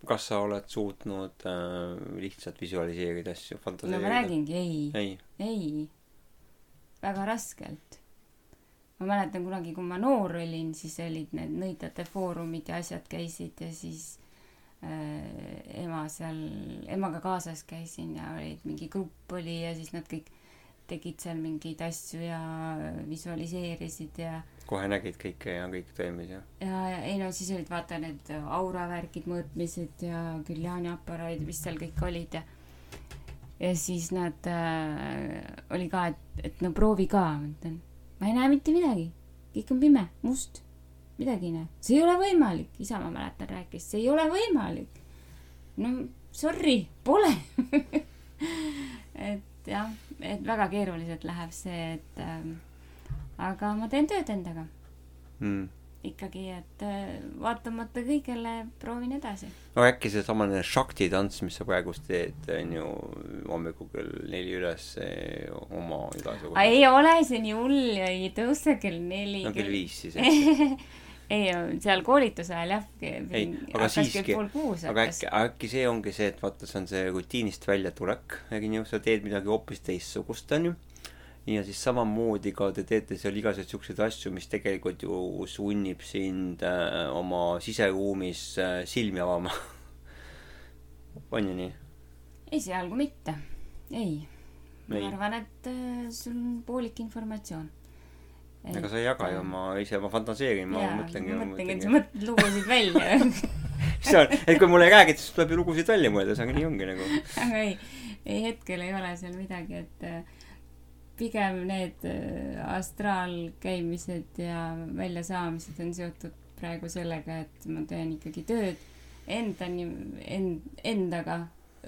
Kas sa oled suutnud äh, lihtsalt visualiseerida asju, no fantaseerida ma? räägingi, ei, ei, ei. väga raskelt. ma mäletan kunagi, kui ma noor olin, siis olid need nõidlate foorumid ja asjad käisid ja siis äh, ema seal, emaga kaasas käisin ja olid mingi grupp oli ja siis nad kõik tegid seal mingeid asju ja visualiseerisid ja kohe nägid kõike ja kõik toimis ja ja ja ei no siis olid vaata need auravärgid, mõõtmised ja Giuliani aparaadid, mis seal kõik olid ja ja siis nad äh, oli ka, et, et no proovi ka, ma ütlen, ma ei näe mitte midagi, kõik on pime, must, midagi ei näe, see ei ole võimalik, isa ma mäletan rääkis, see ei ole võimalik. no sorry, pole. et jah, et väga keeruliselt läheb see, et ähm, aga ma teen tööd endaga mm.. ikkagi, et äh, vaatamata kõigele proovin edasi. aga äkki seesamane Shakti tants, mis sa praegust teed, on ju hommikul kell neli üles oma igasugu. ei ole see nii hull ei tõuse kell neli. no kell viis siis, eks. ei, seal koolituse ajal jah. ei, aga siiski, aga äkki, äkki see ongi see, et vaata, see on see rutiinist väljatulek, on ju, sa teed midagi hoopis teistsugust, on ju. ja siis samamoodi ka te teete seal igasuguseid siukseid asju, mis tegelikult ju sunnib sind äh, oma siseruumis äh, silmi avama. on ju nii? esialgu mitte, ei. ma arvan, et äh, sul on poolik informatsioon. Ega sa ei jaga ju, ma ise, ma fantaseerin, ma jaa, mõtlengi. ma mõtlengi, et sa mõtled lugusid välja see on, et kui mulle räägid, siis tuleb ju lugusid välja mõelda, see on nii ongi nagu. aga ei, ei hetkel ei ole seal midagi, et äh, pigem need äh, astraalkäimised ja väljasaamised on seotud praegu sellega, et ma teen ikkagi tööd endani, end, endaga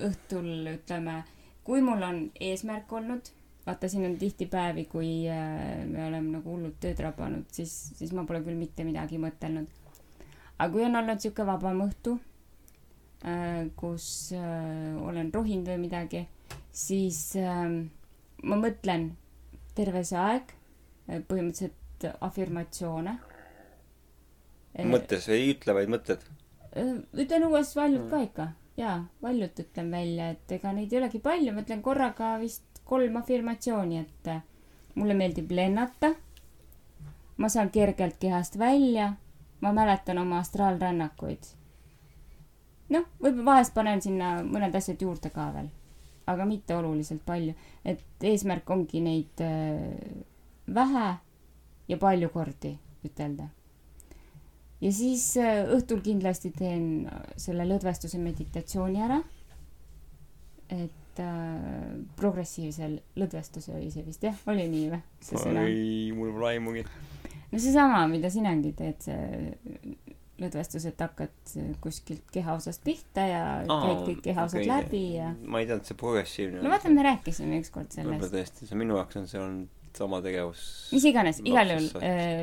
õhtul ütleme, kui mul on eesmärk olnud, vaata, siin on tihti päevi, kui äh, me oleme nagu hullult tööd rabanud, siis, siis ma pole küll mitte midagi mõtelnud. aga kui on olnud sihuke vabam õhtu, kus äh, olen rohinud või midagi, siis äh, ma mõtlen terve see aeg äh, põhimõtteliselt afirmatsioone. mõttes, ei ütle, vaid mõtted. Äh, ütlen uues valjult ka ikka, jaa, valjult ütlen välja, et ega neid ei olegi palju, ma ütlen korraga vist kolm afirmatsiooni, et äh, mulle meeldib lennata, ma saan kergelt kehast välja, ma mäletan oma astraalrännakuid. noh, võib-olla vahest panen sinna mõned asjad juurde ka veel, aga mitte oluliselt palju, et eesmärk ongi neid äh, vähe ja palju kordi ütelda ja siis äh, õhtul kindlasti teen selle lõdvestuse meditatsiooni ära. et äh, progressiivse lõdvestuse oli see vist jah, oli nii või? ei, mul pole aimugi. no seesama, mida sinagi teed, see lõdvestus, et hakkad kuskilt kehaosast pihta ja Aa, käid kõik kehaosad okay. läbi ja. ma ei teadnud, see progressiivne. no vaata, me rääkisime ükskord võib-olla sellest. tõesti, see minu jaoks on see olnud sama tegevus. mis iganes, igal juhul äh,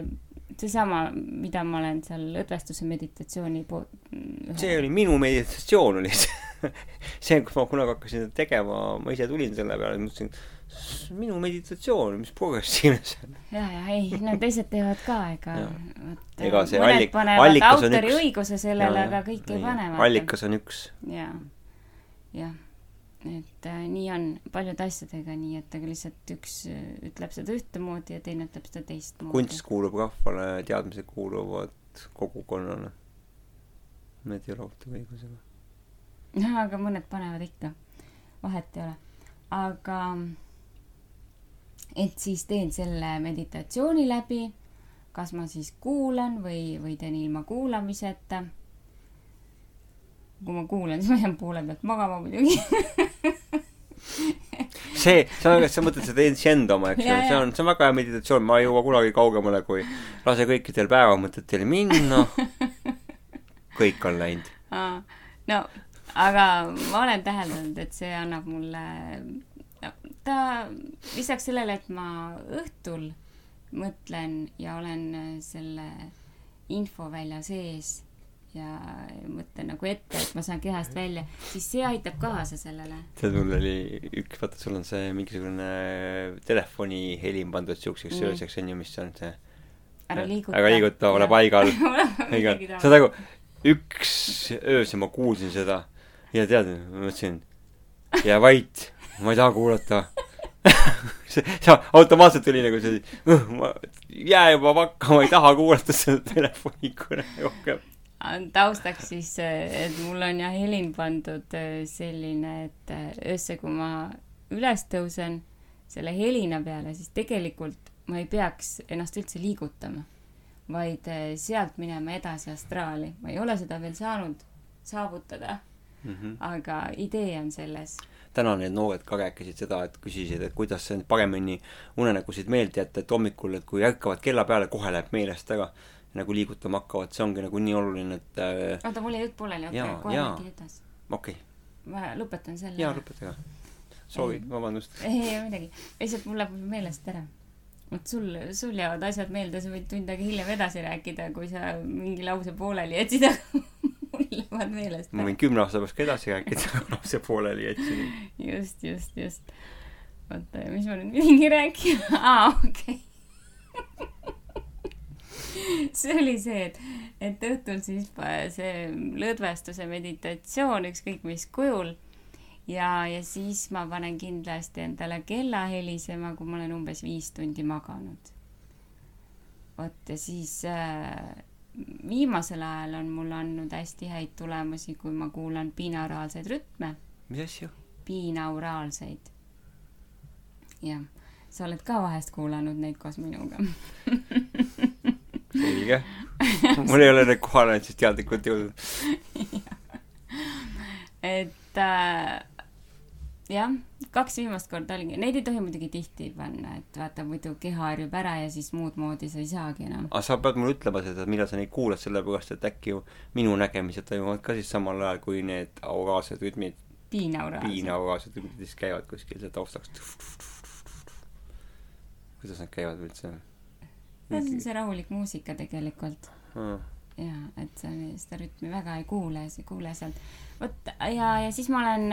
seesama, mida ma olen seal lõdvestuse meditatsiooni po-. see oli minu meditatsioon oli see. see, kui ma kunagi hakkasin seda tegema, ma ise tulin selle peale, mõtlesin, minu meditatsioon, mis progressiivne see on. ja, ja ei, no teised teevad ka, ega vot Ega see mõned allik- panevad allikas on autori üks. õiguse sellele, aga kõik ei pane. allikas on üks. ja, jah, et äh, nii on paljude asjadega nii, et aga lihtsalt üks äh, ütleb seda ühtemoodi ja teine ütleb seda teistmoodi. kunst kuulub rahvale, teadmised kuuluvad kogukonnale. Need ei ole autori õigusega. jah, aga mõned panevad ikka, vahet ei ole. aga et siis teen selle meditatsiooni läbi, kas ma siis kuulan või, või teen ilma kuulamiseta. kui ma kuulan, siis ma jään poole pealt magama muidugi. see, sa, sa mõtled seda iseenda oma, eks ju see on, see on väga hea meditatsioon, ma ei jõua kunagi kaugemale, kui lase kõikidel päevamõtetel minna. kõik on läinud. no aga ma olen täheldanud, et see annab mulle, ta lisaks sellele, et ma õhtul mõtlen ja olen selle infovälja sees ja mõtlen nagu ette, et ma saan kehast välja, siis see aitab kaasa sellele. tead, mul oli üks, vaata, sul on see mingisugune telefoniheli on pandud siukseks Nii. ööseks, on ju, mis on see ära liiguta. ära liiguta, ole paigal. saad aru, üks öösel ma kuulsin seda ja tead, ma mõtlesin, jää vait, ma ei taha kuulata. see, see automaatselt tuli nagu see, ma, jää juba vakka, ma ei taha kuulata seda telefonikõne rohkem. taustaks siis, et mul on jah helin pandud äh, selline, et äh, öösel, kui ma üles tõusen selle helina peale, siis tegelikult ma ei peaks ennast üldse liigutama, vaid äh, sealt minema edasi astraali. ma ei ole seda veel saanud saavutada mm, -hmm. aga idee on selles täna need noored ka rääkisid seda, et küsisid, et kuidas see paremini unenägusid meelde jätta, et hommikul, et kui ärkavad kella peale, kohe läheb meelest ära. nagu liigutama hakkavad, see ongi nagu nii oluline, et äh... oota, mul jäi jutt pooleli, oota, kohe räägi edasi. okei okay.. ma lõpetan selle. jaa, lõpeta ka. soovi, vabandust. ei, ei midagi. lihtsalt mul läheb meelest ära vot sul, sul jäävad asjad meelde, sa võid tund aega hiljem edasi rääkida, kui sa mingi lause pooleli jätsid, lähevad meelest. ma võin kümne aasta pärast ka edasi rääkida, aga lause pooleli jätsin. just, just, just. oota, mis ma nüüd pidingi rääkima? aa, okei see oli see, et, et õhtul siis see lõdvestuse meditatsioon, ükskõik mis kujul ja, ja siis ma panen kindlasti endale kella helisema, kui ma olen umbes viis tundi maganud. vot ja siis äh, viimasel ajal on mul andnud hästi häid tulemusi, kui ma kuulan binauraalseid rütme. mis asju? binauraalseid. jah, sa oled ka vahest kuulanud neid koos minuga selge. mul ei ole neid kohale siis teadlikult jõudnud et äh, jah, kaks viimast korda oligi, neid ei tohi muidugi tihti panna, et vaata muidu keha harjub ära ja siis muud moodi sa ei saagi enam. aga sa pead mulle ütlema seda, millal sa neid kuulad, sellepärast et äkki ju minu nägemised toimuvad ka siis samal ajal, kui need auraalsed rütmid piinauraalsed. piinauraalsed rütmid siis käivad kuskil seal taustaks. kuidas nad käivad üldse? see on see rahulik muusika tegelikult hmm jaa, et sa seda rütmi väga ei kuule, ei kuule sealt. vot ja, ja siis ma olen,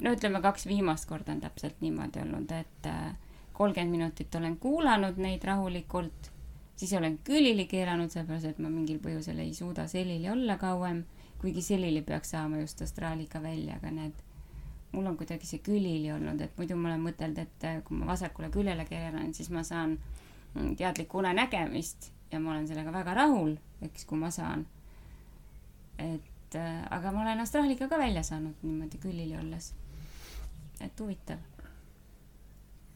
no ütleme, kaks viimast korda on täpselt niimoodi olnud, et äh, kolmkümmend minutit olen kuulanud neid rahulikult, siis olen külili keeranud, sellepärast et ma mingil põhjusel ei suuda selili olla kauem, kuigi selili peaks saama just astraalika välja, aga need, mul on kuidagi see külili olnud, et muidu ma olen mõtelnud, et äh, kui ma vasakule küljele keeran, siis ma saan mm, teadlikku unenägemist ja ma olen sellega väga rahul, eks, kui ma saan. et äh, aga ma olen astraalika ka välja saanud niimoodi külili olles. et huvitav.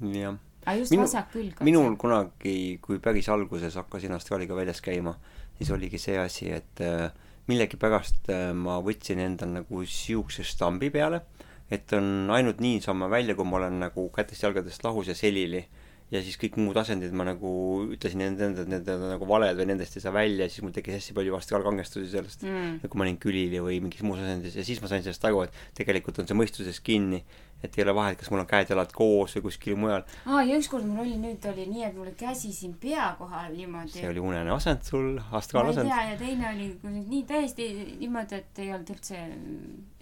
jah. aga just Minu, vasak külg. minul kunagi, kui päris alguses hakkasin astraalika väljas käima, siis oligi see asi, et äh, millegipärast äh, ma võtsin endal nagu siukse stambi peale, et on ainult niisama välja, kui ma olen nagu kätest-jalgadest lahus ja selili ja siis kõik muud asendid ma nagu ütlesin endale, et need on nagu valed või nendest ei saa välja ja siis mul tekkis hästi palju vastujalkangestusi sellest mm., kui ma olin külili või mingis muus asendis ja siis ma sain sellest aru, et tegelikult on see mõistuses kinni, et ei ole vahet, kas mul on käed-jalad koos või kuskil mujal. aa, ja ükskord mul oli, nüüd oli nii, et mul oli käsi siin pea kohal niimoodi. see oli unene asend sul, astraalasend. ma ei tea, ja teine oli nii täiesti niimoodi, et ei olnud üldse,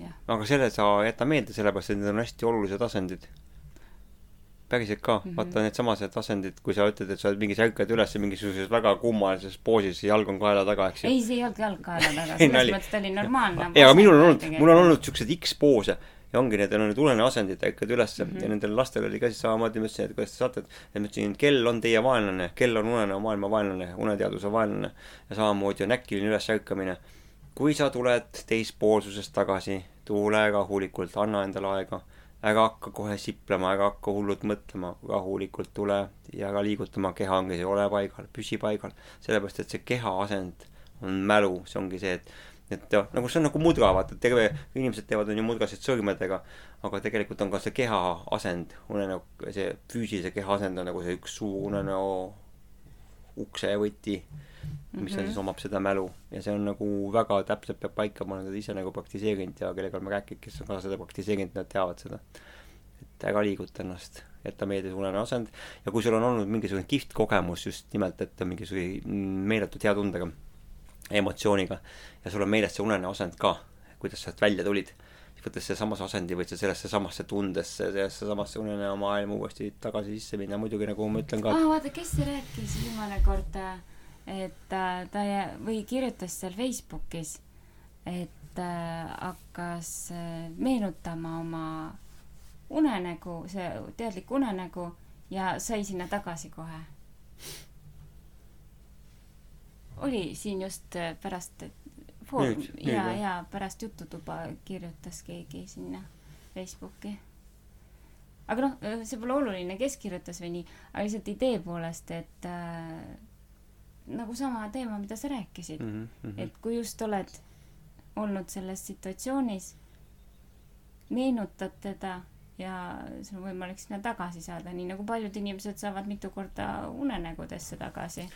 jah. aga selle sa jäta meelde, sellepärast et need on hästi olulised asendid päriselt ka mm, -hmm. vaata needsamased asendid, kui sa ütled, et sa oled mingis ärkad üles mingisuguses väga kummalises poosis, jalg on kaela taga, eks ju. ei, see ei olnud jalg kaela taga, selles mõttes ta oli normaalne. ei, aga minul on olnud, mul on olnud siukseid X-poose ja ongi, need on need unene asendid, ärkad ülesse mm -hmm. ja nendel lastel oli ka siis samamoodi, ma ütlesin, et kuidas te saate, et ma ütlesin, kell on teie vaenlane, kell on unenäo maailma vaenlane, uneteaduse vaenlane ja samamoodi on äkiline ülesärkamine. kui sa tuled teispoolsusest tagasi, tule rahulikult, anna endale aega ära hakka kohe siplema, ära hakka hullult mõtlema, rahulikult tule ja ära liigutama, keha ongi see, ole paigal, püsi paigal. sellepärast, et see keha asend on mälu, see ongi see, et et jah, nagu see on nagu mudra, vaata, terve, inimesed teevad on ju mudrasid sõrmedega, aga tegelikult on ka see keha asend, unenäo, see füüsilise keha asend on nagu see üks suur unenäo uksevõti mis on mhm. siis, omab seda mälu ja see on nagu väga täpselt peab paika, ma olen seda ise nagu praktiseerinud ja kellega olen rääkinud, kes on ka seda praktiseerinud, nad teavad seda. et ära liiguta ennast, jäta meelde unene asend ja kui sul on olnud mingisugune kihvt kogemus just nimelt, et mingisuguse meeletult hea tundega, emotsiooniga ja sul on meeles see unene asend ka, kuidas sealt välja tulid, võttes seesamase asendi, võid sa sellesse samasse tundesse, sellesse samasse unenäo maailma uuesti tagasi sisse minna, muidugi nagu ma ütlen ka et.... aa, vaata, kes see rääkis viimane kord äh et äh, ta või kirjutas seal Facebookis, et äh, hakkas äh, meenutama oma unenägu, see teadlik unenägu ja sai sinna tagasi kohe oli siin just pärast Foorum ja ja pärast Jututuba kirjutas keegi sinna Facebooki. aga noh, see pole oluline, kes kirjutas või nii, aga lihtsalt idee poolest, et äh, nagu sama teema, mida sa rääkisid mm, -hmm. et kui just oled olnud selles situatsioonis, meenutad teda ja sul on võimalik sinna tagasi saada, nii nagu paljud inimesed saavad mitu korda unenägudesse tagasi.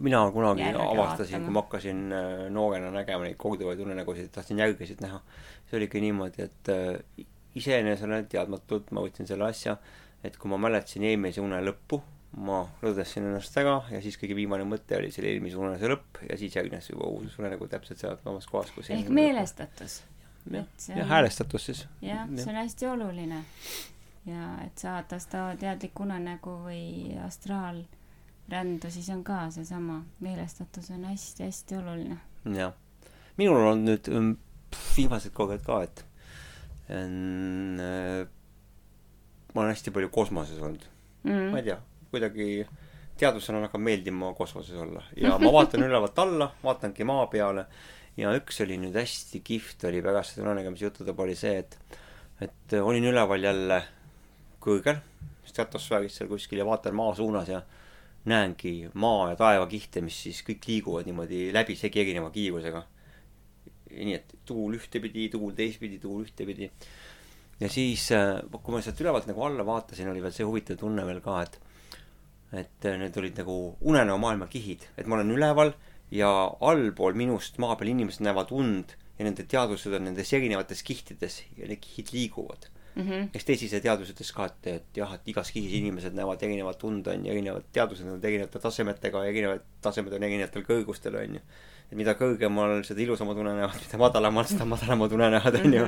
mina kunagi Järge avastasin, kui ma hakkasin äh, noorena nägema neid kogutavaid unenägusid, tahtsin järgesid näha. see oligi niimoodi, et äh, iseenesele teadmatult ma võtsin selle asja, et kui ma mäletasin eelmise une lõppu, ma lõdvesin ennast ära ja siis kõige viimane mõte oli selle eelmise unese lõpp ja siis järgnes juba uus unenägu täpselt sealt samas kohas, kus ehk. meelestatus. jah ja on- häälestatus siis. jah, see on hästi oluline. ja et saada seda teadlik unenägu või astraalrändu, siis on ka seesama meelestatus on hästi-hästi oluline jah, minul on nüüd mm, viimased koged ka, et en, äh, ma olen hästi palju kosmoses olnud mm., ma ei tea, kuidagi teadvusena hakkab meeldima kosmoses olla ja ma vaatan ülevalt alla, vaatangi maa peale ja üks oli nüüd hästi kihvt oli pärast seda unenägemise juttude oli see, et et olin üleval jälle kõrgel stratosfääris seal kuskil ja vaatan maa suunas ja näengi maa ja taeva kihte, mis siis kõik liiguvad niimoodi läbisegi erineva kiirusega. nii et tuul ühtepidi, tuul teistpidi, tuul ühtepidi. ja siis, kui ma sealt ülevalt nagu alla vaatasin, oli veel see huvitav tunne veel ka, et et äh, need olid nagu unenäo maailma kihid, et ma olen üleval ja allpool minust maa peal inimesed näevad und ja nende teadvused on nendes erinevates kihtides ja need kihid liiguvad. Mm -hmm. eks teisise teadus ütles ka, et, et jah, et igas kihis inimesed näevad erinevat und, on ju, erinevad teadused on erinevate tasemetega ja erinevad tasemed on erinevatel kõrgustel, on ju. et mida kõrgemal, seda ilusamad unenäod, mida madalamal, seda madalamad unenäod, on ju.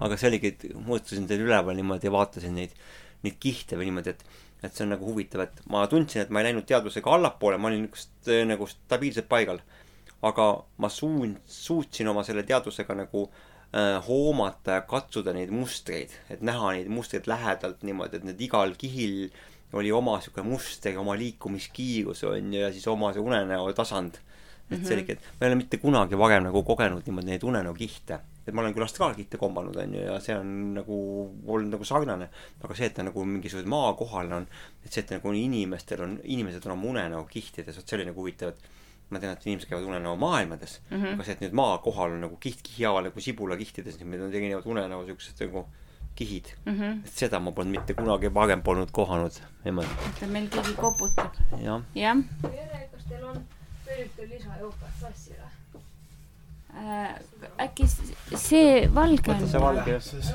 aga see oligi, et muutusin teil üleval niimoodi ja vaatasin neid, neid kihte või niimoodi, et et see on nagu huvitav, et ma tundsin, et ma ei läinud teadvusega allapoole, ma olin niisugust äh, nagu stabiilselt paigal. aga ma suun-, suutsin oma selle teadvusega nagu äh, hoomata ja katsuda neid mustreid, et näha neid mustreid lähedalt niimoodi, et need igal kihil oli oma sihuke muster, oma liikumiskiirus on ju, ja siis oma see unenäo tasand. et see oligi, et ma ei ole mitte kunagi varem nagu kogenud niimoodi neid unenäo kihte. Et ma olen küll astraalkihte kombanud, on ju, ja see on nagu olnud nagu sarnane, aga see, et ta nagu mingisugune maa kohal on, et see, et nagu inimestel on, inimesed on oma unenäo kihtides, vot see oli nagu huvitav, et ma tean, et inimesed käivad unenäo maailmades mm, -hmm. aga see, et nüüd maa kohal on nagu kiht kihi haaval nagu sibulakihtides, need on erinevad unenäo siuksed nagu kihid Mm -hmm. et seda ma polnud mitte kunagi varem polnud kohanud niimoodi, et meil keegi koputab. jah. jah Jere, kas teil on veel ühte või? äh,, äkki s- see valge võta see on? valge ja siis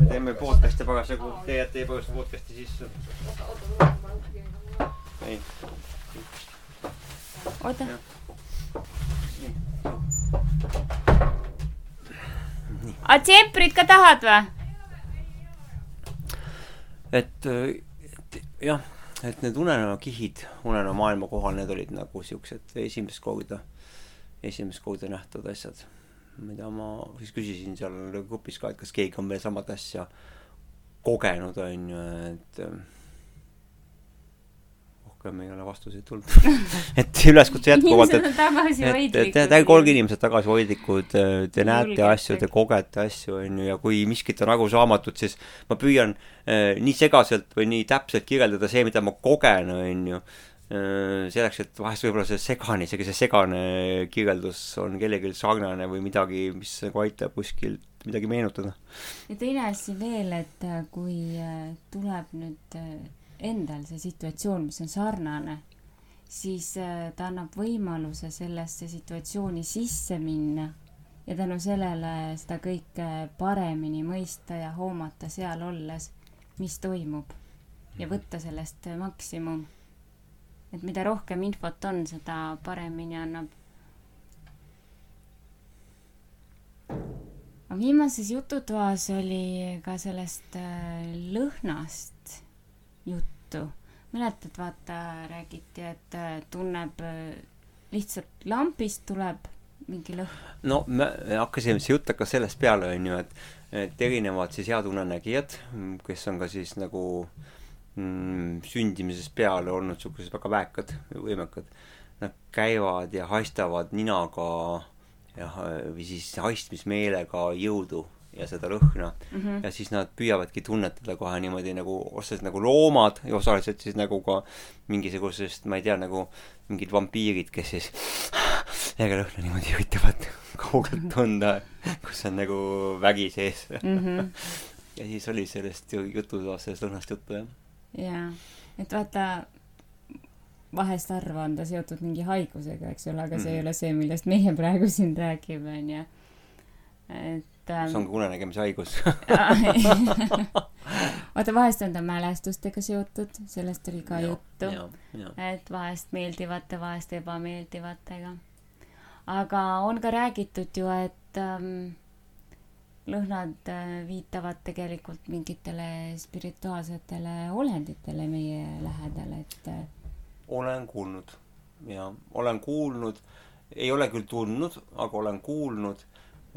me teeme podcast'i parasjagu, te jääte ebaõigesti podcast'i sisse. ei, oota, aga tsemprit ka tahad või? et, et jah, et need unenäokihid unenäo maailma kohal, need olid nagu siuksed esimest korda, esimest korda nähtavad asjad, mida ma siis küsisin seal grupis ka, et kas keegi on veel samat asja kogenud, on ju, et äh, rohkem ei ole vastuseid tulnud. et üleskutse jätkuvalt, et et, et te ärge olge inimesed tagasihoidlikud, te näete asju, te kogete asju, on ju, ja kui miskit on arusaamatut, siis ma püüan eh, nii segaselt või nii täpselt kirjeldada see, mida ma kogen, on ju. selleks, et vahest võib-olla see segane, isegi see segane kirjeldus on kellelgi sarnane või midagi, mis nagu aitab kuskilt midagi meenutada. ja teine asi veel, et äh, kui äh, tuleb nüüd äh, endal see situatsioon, mis on sarnane, siis äh, ta annab võimaluse sellesse situatsiooni sisse minna ja tänu sellele seda kõike paremini mõista ja hoomata seal olles, mis toimub ja võtta sellest äh, maksimum. Et mida rohkem infot on, seda paremini annab aga viimases jututoas oli ka sellest äh, lõhnast juttu. mäletad, vaata, räägiti, et äh, tunneb äh, lihtsalt lambist tuleb mingi lõhn. no me hakkasime, see jutt hakkas sellest peale, on ju, et, et erinevad siis head unenägijad, kes on ka siis nagu mm, sündimisest peale olnud niisugused väga väekad võimekad. Nad käivad ja haistavad ninaga ja, või siis haistmismeelega jõudu ja seda lõhna mm. -hmm. ja siis nad püüavadki tunnetada kohe niimoodi nagu osaliselt nagu loomad ja osaliselt siis nagu ka mingisugusest, ma ei tea, nagu mingid vampiirid, kes siis äge lõhna niimoodi üritavad kaugelt tunda, kus on nagu vägi sees mm. -hmm. ja siis oli sellest ju jutu, sellest lõhnast juttu, jah. Jaa, et vaata, vahest harva on ta seotud mingi haigusega, eks ole, aga see mm -hmm. ei ole see, millest meie praegu siin räägime, onju. et ähm.... see on ka unenägemise haigus vaata, vahest on ta mälestustega seotud, sellest oli ka ja, juttu. et vahest meeldivate, vahest ebameeldivatega. aga on ka räägitud ju, et ähm, lõhnad äh, viitavad tegelikult mingitele spirituaalsetele olenditele meie lähedal, et äh, olen kuulnud ja olen kuulnud, ei ole küll tundnud, aga olen kuulnud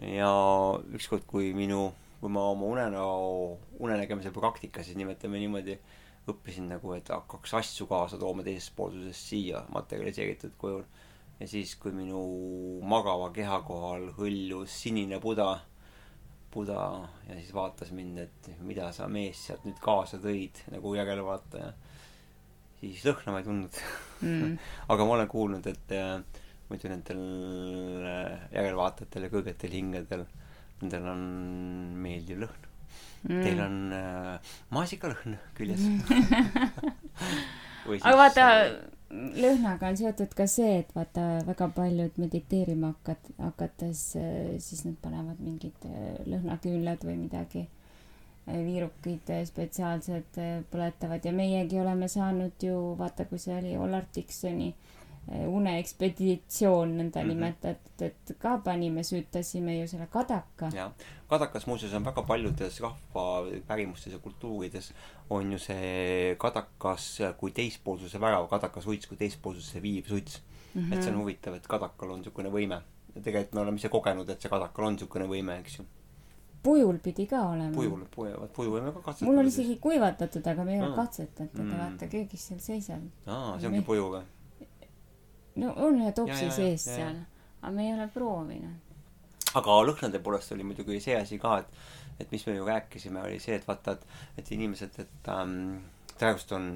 ja ükskord, kui minu, kui ma oma unenäo, unenägemise praktika siis nimetame niimoodi, õppisin nagu, et hakkaks asju kaasa tooma teisest poolsusest siia materialiseeritud kujul. ja siis, kui minu magava keha kohal hõljus sinine Buda, Buda ja siis vaatas mind, et mida sa mees sealt nüüd kaasa tõid nagu järelevaataja, siis lõhna ma ei tundnud mm. aga ma olen kuulnud, et äh, muidu nendel äh, järelvaatajatel ja kõrgetel hingedel, nendel on meeldiv lõhn. Mm.. Teil on äh, maasikalõhn küljes. Siis... aga vaata, lõhnaga on seotud ka see, et vaata, väga paljud mediteerima hakkad, hakates, äh, siis nad panevad mingid äh, lõhnaküünlad või midagi, viirukid spetsiaalsed põletavad. Ja meiegi oleme saanud ju, vaata, kui see oli Ollar Diksoni äh, Eh, uneekspeditsioon nõnda mm -hmm. et ka panime, süütasime ju selle kadaka. jah, kadakas muuseas on väga paljudes rahvapärimustes ja kultuurides on ju see kadakas kui teispoolsuse värav, kadakasuits kui teispoolsuse viiv suits mm. -hmm. et see on huvitav, et kadakal on niisugune võime. tegelikult me oleme ise kogenud, et see kadakal on niisugune võime, eks ju pujul pidi ka olema. pujul, puju, puju võime ka katsetada. mul oli isegi kuivatatud, aga me ei ole katsetanud teda mm., vaata köögis seal seisab. aa, see ongi me... puju või? No on ühe topsi sees ja, seal, aga me ei ole proovinud. aga lõhnade poolest oli muidugi see asi ka, et, et mis me ju rääkisime, oli see, et vaata, et, et inimesed, et ähm, praegust on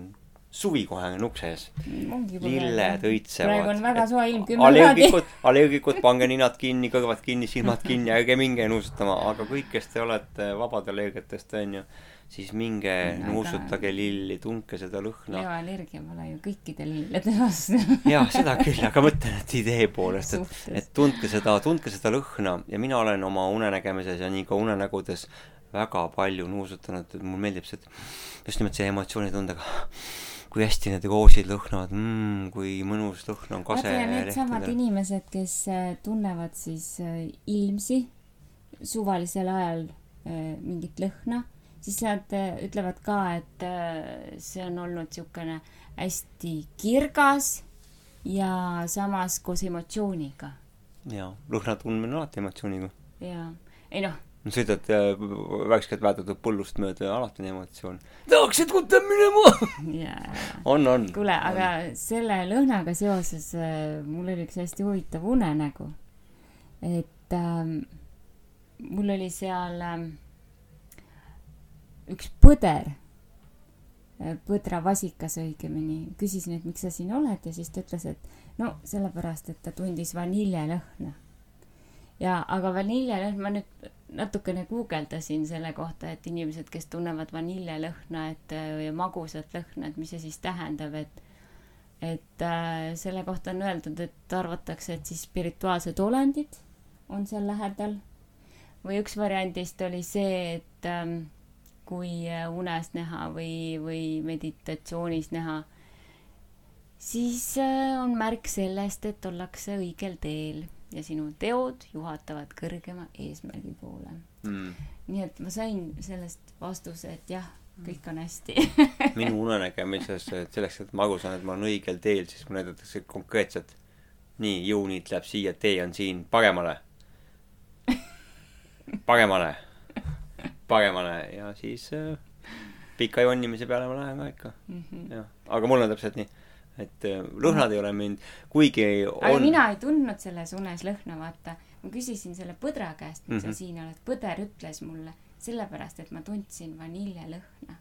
suvi kohe on ukse ees. lilled õitsevad. praegu on väga soe ilm, kümme kraadi. allergikud, pange ninad kinni, kõrvad kinni, silmad kinni, ärge minge nuusutama, aga kõik, kes te olete vabad allergiatest, onju siis minge Aga... nuusutage lilli, tundke seda lõhna. bioallergia pole ju kõikide lillede vastu. Jah, seda küll, aga mõtlen, et idee poolest, et, et tundke seda, tundke seda lõhna. Ja mina olen oma unenägemises ja nii ka unenägudes väga palju nuusutanud, et mulle meeldib see, et just nimelt see emotsioonitundega kui hästi need roosid lõhnavad. Mm,, kui mõnus lõhn on kase. needsamad inimesed, kes äh, tunnevad siis äh, ilmsi suvalisel ajal äh, mingit lõhna siis nad äh, ütlevad ka, et äh, see on olnud niisugune hästi kirgas ja samas koos emotsiooniga. jaa, lõhna tundmine on alati emotsiooniga. jaa, ei noh. sõidad äh, värskelt väetatud põllust mööda ja alati on emotsioon. tahaks, et võtta minema on, on. kuule, aga selle lõhnaga seoses mul oli üks hästi huvitav unenägu. et ähm, mul oli seal ähm, üks põder, põdravasikas õigemini, küsisin, et miks sa siin oled ja siis ta ütles, et no sellepärast, et ta tundis vaniljelõhna. ja, aga vaniljelõhn, ma nüüd natukene guugeldasin selle kohta, et inimesed, kes tunnevad vaniljelõhna, et ja magusat lõhna, et mis see siis tähendab, et et äh, selle kohta on öeldud, et arvatakse, et siis spirituaalsed olendid on seal lähedal. või üks variandist oli see, et ähm, kui äh, unes näha või, või meditatsioonis näha, siis äh, on märk sellest, et ollakse õigel teel ja sinu teod juhatavad kõrgema eesmärgi poole. Mm.. nii et ma sain sellest vastuse, et jah, kõik on hästi. Minu unenägemises, et selleks, et ma aru saan, et ma olen õigel teel, siis mulle näidatakse konkreetselt nii, jõuniit läheb siia, tee on siin, paremale. paremale paremale ja siis äh, pika jonnimise peale ma lähen ka ikka, -hmm. jah. aga mul on täpselt nii, et äh, lõhnad ei ole mind, kuigi aga on mina ei tundnud selles unes lõhna, vaata. ma küsisin selle põdra käest, miks mm Mhm. -hmm. sa siin oled. põder ütles mulle sellepärast, et ma tundsin vaniljelõhna.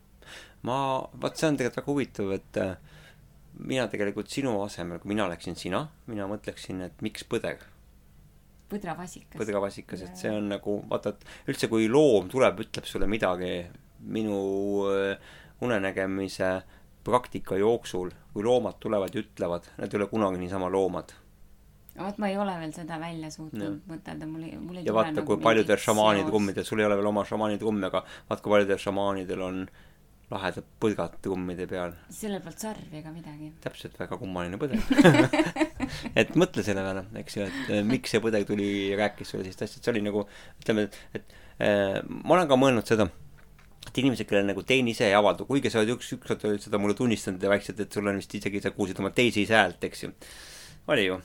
ma, vot see on tegelikult väga huvitav, et äh, mina tegelikult sinu asemel, kui mina oleksin sina, mina mõtleksin, et miks põder, põdravasikas. põdravasikas, et see on nagu, vaata, et üldse kui loom tuleb, ütleb sulle midagi minu äh, unenägemise praktika jooksul, kui loomad tulevad ja ütlevad, nad ei ole kunagi niisama loomad. vot ma ei ole veel seda välja suutnud mõtelda, mul ei, mul ei ja tule vaata, nagu kui paljudel šamaanide trummidel, sul ei ole veel oma šamaani trummi, aga vaat kui paljudel šamaanidel on lahedad põlgad trummide peal. selle pealt sarvi ega midagi. täpselt väga kummaline põder et mõtle selle peale, eks ju, et äh, miks see põder tuli ja rääkis sulle sellist asja, et see oli nagu ütleme, et, et äh, ma olen ka mõelnud seda, et inimesed, kellel nagu teine ise ei avaldu, kuigi sa oled üks, ükskord olid seda mulle tunnistanud ja väikselt, et sul on vist isegi, sa kuulsid oma teise ise häält, eks ju. oli ju?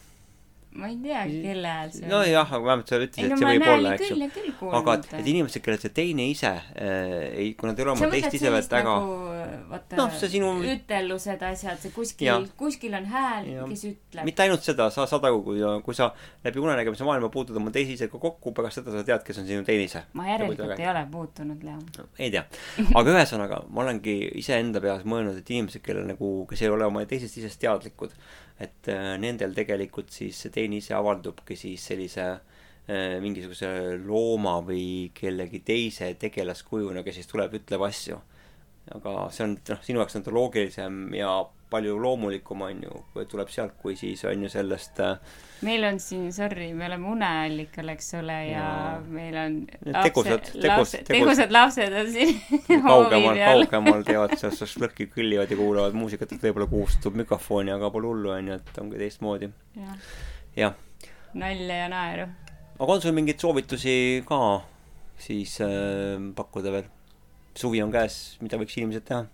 Ma ei tea, kelle hääl see nojah, aga vähemalt sa ütlesid, ei no et see võib olla, eks ju aga et, et inimesed, kellel see teine ise äh, ei, kui nad ei ole oma teist ise veel väga nagu vaata Noh, see sinu- ütellused, asjad, see kuskil, kuskil on hääl kes ütleb. mitte ainult seda, sa saad aru, kui, kui sa läbi unenägemise maailma puutud oma teise isega kokku, pärast seda sa tead, kes on sinu teine ise. ma järelikult ei ole puutunud, Leo. ei tea, aga ühesõnaga, ma olengi iseenda peas mõelnud, et inimesed, kellel nagu, kes ei ole oma teisest isest teadlikud, et äh, nendel tegelikult siis see teine ise avaldubki siis sellise äh, mingisuguse looma või kellegi teise tegelaskujuna, kes siis tuleb, ütleb asju. aga see on, noh, sinu jaoks on ta loogilisem ja palju loomulikum, on ju, tuleb sealt, kui siis on ju sellest äh, meil on siin, sorry, me oleme uneallikal, eks ole, ja meil on tegusad- tegus- lapsed, tegus- tegusad lapsed on siin kaugemal, kaugemal teevad seal šašlõkki, kõllivad ja kuulavad muusikat, et võib-olla kuulutub mikrofoni, aga pole hullu, onju, et ongi teistmoodi. jah, nalja ja naeru. aga on sul mingeid soovitusi ka siis äh, pakkuda veel? suvi on käes, mida võiks inimesed teha?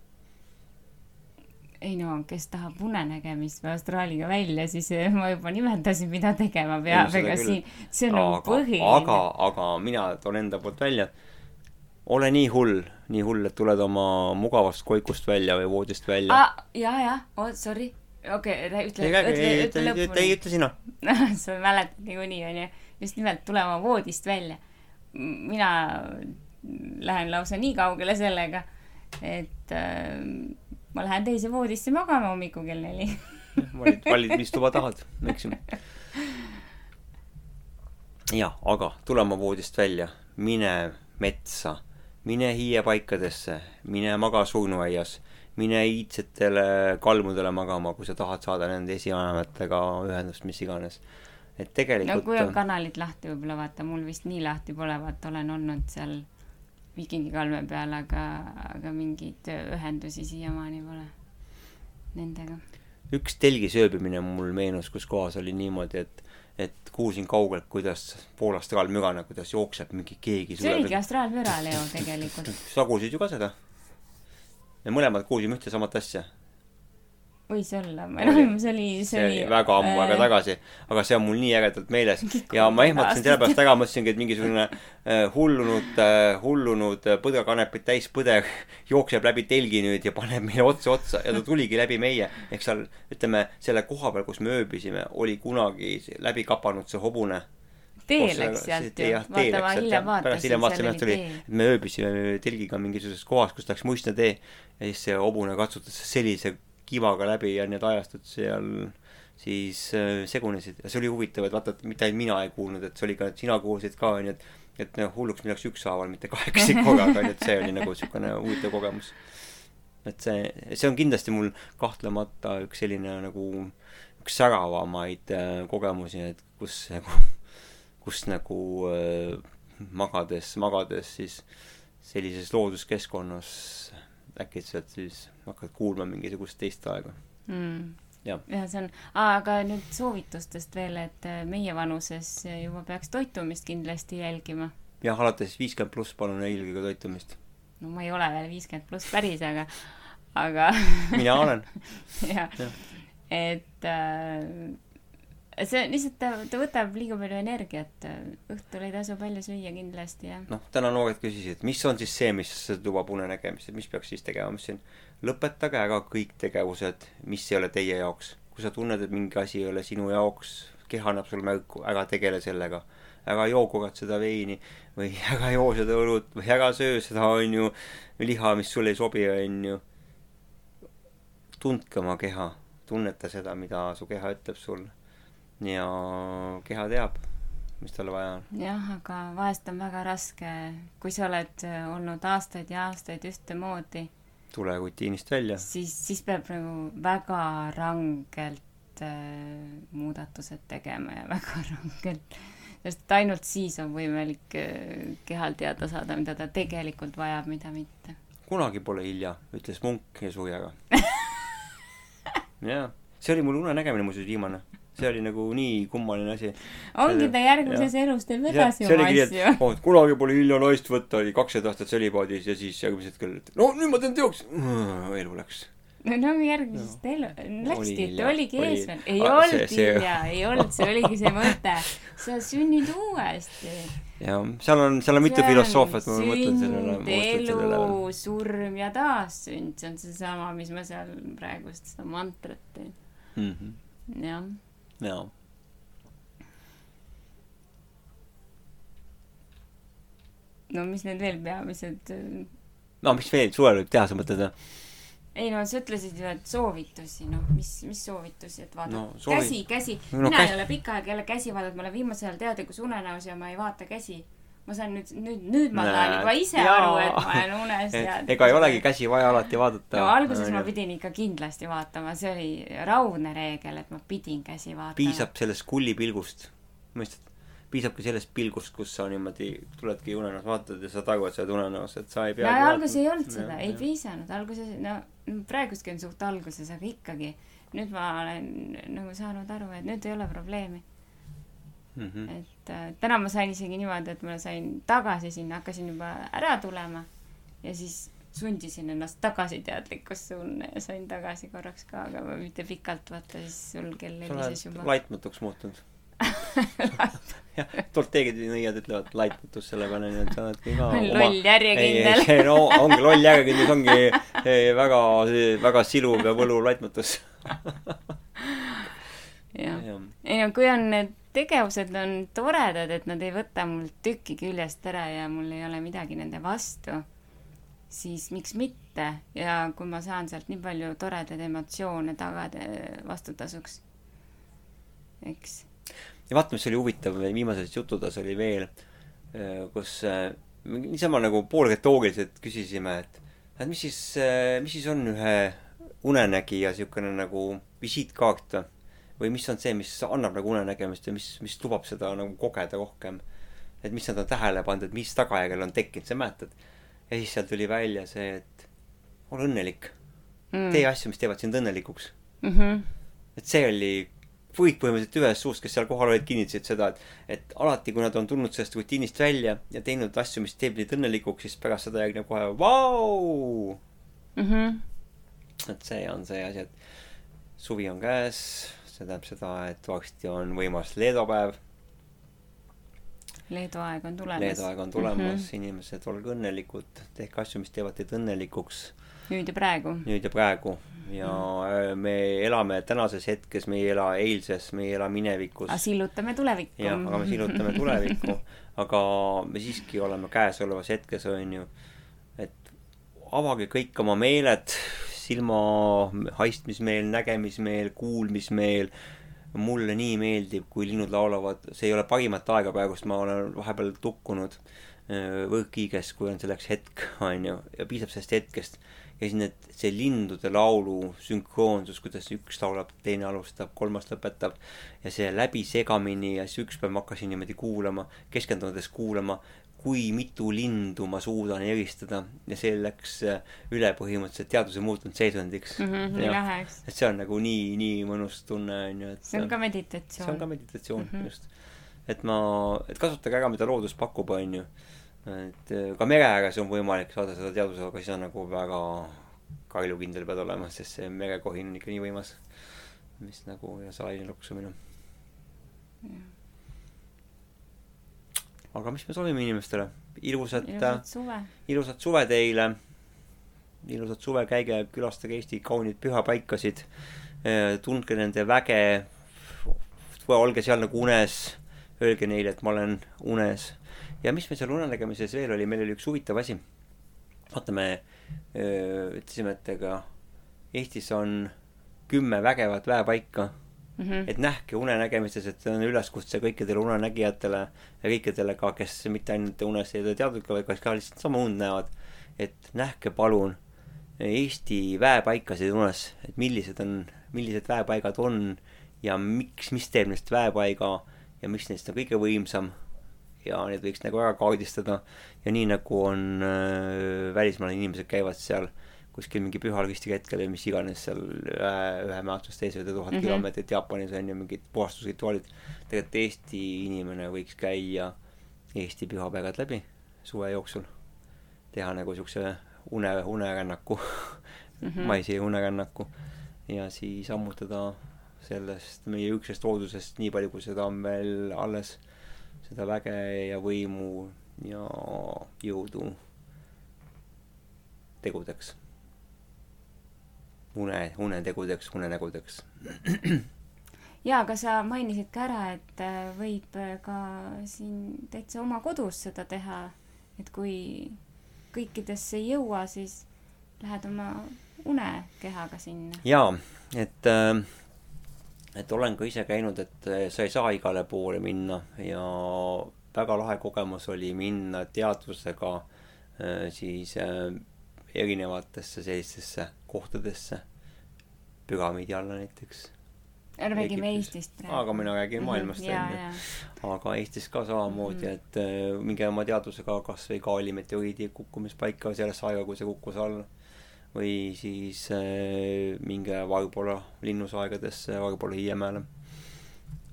Ei no, kes tahab unenägemist või astraaliga välja, siis eh, ma juba nimetasin, mida tegema peab, ega siin, see on nagu aga, põhiline. aga, aga mina toon enda poolt välja, ole nii hull, nii hull, et tuled oma mugavast koikust välja või voodist välja. ah,. ja, ja, oh sorry, okei okay,, ütle, ütle, ei, ütle ei, ei, lõpuni. ütle sina. sa mäletad niikuinii, onju. just nimelt tule oma voodist välja. mina lähen lausa nii kaugele sellega, et äh, ma lähen teise voodisse magama hommikul kell neli. valid, valid, mis tuba tahad, eks ju. jah, aga tule oma voodist välja, mine metsa, mine hiiepaikadesse, mine maga surnuaias, mine iidsetele kalmudele magama, kui sa tahad saada nende esivanematega ühendust, mis iganes. et no tegelikult kui on kanalid lahti, võib-olla vaata, mul vist nii lahti pole, vaata olen olnud seal viikingikalme peal, aga, aga mingeid ühendusi siiamaani pole nendega. üks telgis ööbimine mul meenus, kus kohas oli niimoodi, et et kuulsin kaugelt, kuidas Poola astraalmügana, kuidas jookseb mingi keegi see oligi astraalmüra, Leo, tegelikult. sa kuulsid ju ka seda? me mõlemad kuulsime ühte samat asja. Võis olla, Oli. noh, see oli, see oli väga ammu aega. tagasi, aga see on mul nii ägedalt meeles ja ma ehmatasin selle pärast ära, mõtlesingi, et mingisugune äh, hullunud äh,, hullunud äh, põdrakanepit täis põder jookseb läbi telgi nüüd ja paneb meile otse otsa ja ta tuligi läbi meie. ehk seal, ütleme, selle koha peal, kus me ööbisime, oli kunagi läbi kapanud see hobune. tee läks sealt ju, vaata ma hiljem pärast hiljem vaatasin, vaatasin, tee. et me ööbisime telgiga mingisuguses kohas, kus läks muistne tee ja siis see hobune katsutas sellise kivaga läbi ja need ajastud seal siis äh, segunesid ja see oli huvitav, et vaata, et mitte ainult mina ei kuulnud, et see oli ka, et sina kuulsid ka, onju, et et noh, hulluks minnakse ükshaaval, mitte kahekesi korraga, onju, et see oli nagu siukene huvitav kogemus. et see, see on kindlasti mul kahtlemata üks selline nagu, üks säravamaid äh, kogemusi, et kus nagu, kus nagu äh, magades, magades siis sellises looduskeskkonnas äkitselt siis hakkad kuulma mingisugust teist aega. mm.. Jah. ja see on, aga nüüd soovitustest veel, et äh, meie vanuses juba peaks toitumist kindlasti jälgima. jah, alates viiskümmend pluss palun jälgige toitumist. no ma ei ole veel viiskümmend pluss päris, aga, aga mina olen. jah Jah. et äh, see on lihtsalt, ta, ta võtab liiga palju energiat. õhtul ei tasu palju süüa kindlasti ja noh, täna noored küsisid, mis on siis see, mis lubab unenägemist, et mis peaks siis tegema, ma ütlesin, lõpetage ära kõik tegevused, mis ei ole teie jaoks. kui sa tunned, et mingi asi ei ole sinu jaoks, keha annab sulle märku, ära tegele sellega. ära joo kurat seda veini või ära joo seda õlut või ära söö seda, onju, liha, mis sulle ei sobi, onju. tundke oma keha, tunneta seda, mida su keha ütleb sulle. Ja keha teab, mis talle vaja on. jah, aga vahest on väga raske, kui sa oled äh, olnud aastaid ja aastaid ühtemoodi, tule rutiinist välja. siis, siis peab nagu väga rangelt äh, muudatused tegema ja väga rangelt, sest ainult siis on võimalik äh, kehal teada saada, mida ta tegelikult vajab, mida mitte. kunagi pole hilja, ütles munk ja suri ära. jaa, see oli mul unenägemine muuseas viimane. See oli nagu nii kummaline asi. ongi ta järgmises elus teeb edasi oma asju et. oh, et kunagi pole hilja naist võtta, oli kaksteist aastat sölibaadis ja siis järgmisel hetkel, et no nüüd ma teen teoks. elu läks. no järgmisest elu, Oli läksti, hilja, oligi oli- eesmärk, ei Ah, olnud hilja, ei olnud, see oligi see mõte. sa sünnid uuesti. ja seal on, seal on mitu filosoofiat, ma mõtlen selle üle, ma mõtlen elu surm ja taassünd, see on seesama, mis ma seal praegust seda mantrat teen. jah, jaa. no mis need veel peamised, no mis veel suvel võib teha, sa mõtled või? ei no sa ütlesid ju, et soovitusi, noh, mis, mis soovitusi, et vaata No soovi- käsi, käsi no,, mina käs- ei ole pikka aega jälle käsi vaadanud, ma olen viimasel ajal teadlikus unenäos ja ma ei vaata käsi. Ma saan nüüd, nüüd, nüüd ma saan juba ise jaa. aru, et ma olen unes ja ega ei olegi käsi vaja alati vaadata. no alguses ma pidin ikka kindlasti vaatama, see oli raudne reegel, et ma pidin käsi vaatama. piisab sellest kullipilgust, mõistad? piisabki sellest pilgust, kus sa niimoodi tuledki unenäos vaatad ja saad aru, et sa oled unenäos, et sa ei pea. no alguses ei olnud seda, ei piisanud, alguses, no praeguski on suht alguses, aga ikkagi. nüüd ma olen nagu saanud aru, et nüüd ei ole probleemi, mm. -hmm. et äh, täna ma sain isegi niimoodi, et ma sain tagasi sinna, hakkasin juba ära tulema ja siis sundisin ennast tagasi teadlikkusse unne ja sain tagasi korraks ka, aga mitte pikalt, vaata siis sul kell helises oled juba. laitmatuks muutunud. jah, torteegid ja nõiad ütlevad laitmatus selle peale, nii et sa oledki ka loll järjekindel. ei, no ongi loll järjekindlus ongi eh, väga, väga siluv ja võluv laitmatus. jah, ei no kui on need tegevused on toredad, et nad ei võta mul tükki küljest ära ja mul ei ole midagi nende vastu, siis miks mitte ja kui ma saan sealt nii palju toredaid emotsioone tagada vastutasuks, eks. ja vaata, mis oli huvitav, viimases jutudes oli veel, kus äh, niisama nagu poolretooriliselt küsisime, et et mis siis, mis siis on ühe unenägija niisugune nagu visiitkaart või? Või mis on see, mis annab nagu unenägemist ja mis, mis lubab seda nagu kogeda rohkem. et mis nad on tähele pannud, et mis tagajärjel on tekkinud, sa mäletad? ja siis sealt tuli välja see, et ole õnnelik, mm. tee asju, mis teevad sind õnnelikuks. mm. -hmm. et see oli, kõik põhimõtteliselt ühest suust, kes seal kohal olid, kinnitasid seda, et et alati, kui nad on tulnud sellest rutiinist välja ja teinud asju, mis teeb neid õnnelikuks, siis pärast seda järgneb kohe vau. Mm -hmm. et see on see asi, et suvi on käes, see tähendab seda, et varsti on võimas leedopäev, Leedu aeg on tulemas. Leedu aeg on tulemas mm. -hmm. inimesed, olge õnnelikud, tehke asju, mis teevad teid õnnelikuks nüüd ja praegu. nüüd ja praegu ja äh, me elame tänases hetkes, me ei ela eilses, me ei ela minevikus aga sillutame tulevikku. jah, aga me sillutame tulevikku, aga me siiski oleme käesolevas hetkes, on ju, et avage kõik oma meeled, silma haistmismeel, nägemismeel, kuulmismeel, mulle nii meeldib, kui linnud laulavad, see ei ole parimat aega praegust, ma olen vahepeal tukkunud äh, võõrkiiges, kui on selleks hetk, on ju, ja piisab sellest hetkest. ja siis need, see lindude laulu sünkroonsus, kuidas üks laulab, teine alustab, kolmas lõpetab. ja see läbi segamini ja siis üks päev ma hakkasin niimoodi kuulama, keskendudes kuulama, kui mitu lindu ma suudan eristada ja see läks äh, üle põhimõtteliselt teaduse muutunud seisundiks mm. -hmm, nii Jah. lahe, eks. et see on nagu nii, nii mõnus tunne on ju, et see on ka see meditatsioon. on ka meditatsioon mm. -hmm. just. et ma, et kasutage ära, mida loodus pakub, on ju. et äh, ka mere ääres on võimalik saada seda teaduse, aga siis on nagu väga kaljukindel pead olema, sest see merekohin on ikka nii võimas. mis nagu ja salaline loksumine. Aga mis me soovime inimestele? ilusat, ilusat suve. ilusat suve teile. ilusat suve, käige külastage Eesti kauniid pühapaikasid. tundke nende väge. olge seal nagu unes. Öelge neile, et ma olen unes. ja mis meil seal unenägemises veel oli, meil oli üks huvitav asi. vaata, me öö, ütlesime, et ega Eestis on kümme vägevat väepaika Mhm. et nähke unenägemises, et see on üleskutse kõikidele unenägijatele ja kõikidele ka, kes mitte ainult unes ei ole teadlikud, vaid kes ka lihtsalt sama und näevad. et nähke palun Eesti väepaikasid unes, et millised on, millised väepaigad on ja miks, mis teeb neist väepaiga ja mis neist on kõige võimsam. ja neid võiks nagu väga kaardistada ja nii nagu on äh, välismaal inimesed käivad seal kuskil mingi pühalogistiga hetkel või mis iganes seal ühe, ühe mäetusest teise või tuhat mm. -hmm. kilomeetrit Jaapanis on ju mingid puhastusrituaalid. tegelikult Eesti inimene võiks käia Eesti pühapaigad läbi suve jooksul. teha nagu siukse une, unerännaku mm. -hmm. maisi unerännaku ja siis ammutada sellest meie üksest loodusest nii palju, kui seda on veel alles, seda väge ja võimu ja jõudu tegudeks. une, unetegudeks, unenägudeks. jaa, aga sa mainisid ka ära, et äh, võib äh, ka siin täitsa oma kodus seda teha. et kui kõikidesse ei jõua, siis lähed oma unekehaga sinna. jaa, et äh,, et olen ka ise käinud, et äh, sa ei saa igale poole minna ja väga lahe kogemus oli minna teadvusega siis erinevatesse sellistesse kohtadesse, püramiidi alla näiteks. räägime. Eestist aga mina räägin maailmast ja, onju. ja, aga Eestis ka samamoodi Mhm. mm, -hmm. et äh, minge oma teadvusega kasvõi Kaali meteoriidi kukkumispaika sellesse aega, kui see kukkus alla. või siis äh, minge Varbola linnusaegadesse, Varbola Hiiemäele.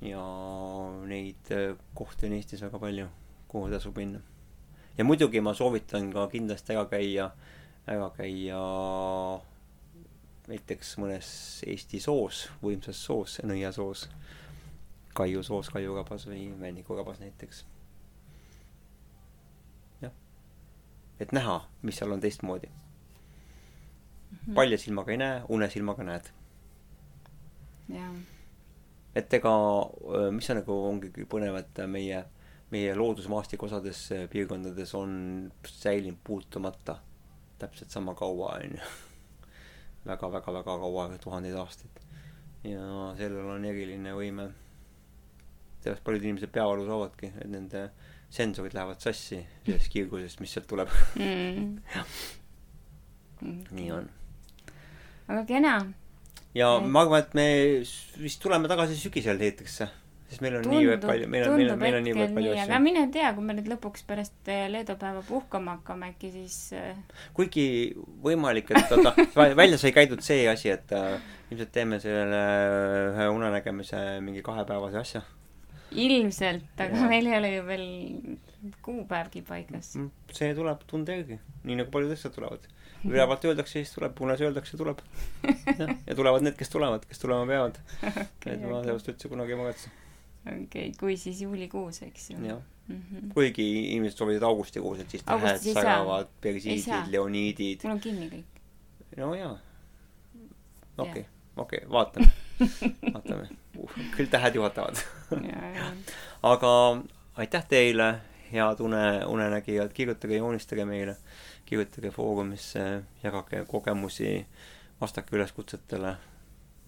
ja neid äh, kohti on Eestis väga palju, kuhu tasub minna. ja muidugi ma soovitan ka kindlasti ära käia, ära käia näiteks mõnes Eesti soos, võimsas soos, nõiasoos kaiusoos, kaiurabas või vännikurabas näiteks. jah, et näha, mis seal on teistmoodi. Mhm. palja silmaga ei näe, une silmaga näed. ja, et ega, mis on nagu ongi põnev, et meie, meie loodusmaastik osades piirkondades on säilinud puutumata täpselt sama kaua, onju. väga-väga-väga kaua, tuhandeid aastaid. ja sellel on eriline võime. sellest paljud inimesed peavalu saavadki, et nende sensorid lähevad sassi sellest kiirgusest, mis sealt tuleb. mm. nii on. aga kena, ja Et- ma arvan, et me vist tuleme tagasi sügisel eetrisse, sest meil on niivõrd tundub, palju, meil on, meil on, meil on niivõrd palju nii, aga asju. mine tea, kui me nüüd lõpuks pärast äh, Leedu päeva puhkama hakkame äkki, siis äh, kuigi võimalik, et oota, välja sai käidud see asi, et äh, ilmselt teeme selle äh, ühe unenägemise mingi kahepäevase asja. ilmselt, aga Jaa. meil ei ole ju veel kuupäevgi paigas. see tuleb tunde järgi, nii nagu paljud asjad tulevad. ülevalt öeldakse, siis tuleb, unes öeldakse, tuleb. ja tulevad need, kes tulevad, kes tulema peavad. et ma sellest üldse kunagi ei muretse. okei, kui siis juulikuus, eks ju. jah, Mhm. kuigi inimesed soovivad augustikuus, et siis tähed säravad, persiidid leoniidid. mul on kinni kõik. no jaa. okei okei, vaatame, vaatame. küll tähed juhatavad. aga aitäh teile, head une, unenägijad, kirjutage, joonistage meile, kirjutage Foorumisse, jagage kogemusi, vastake üleskutsetele,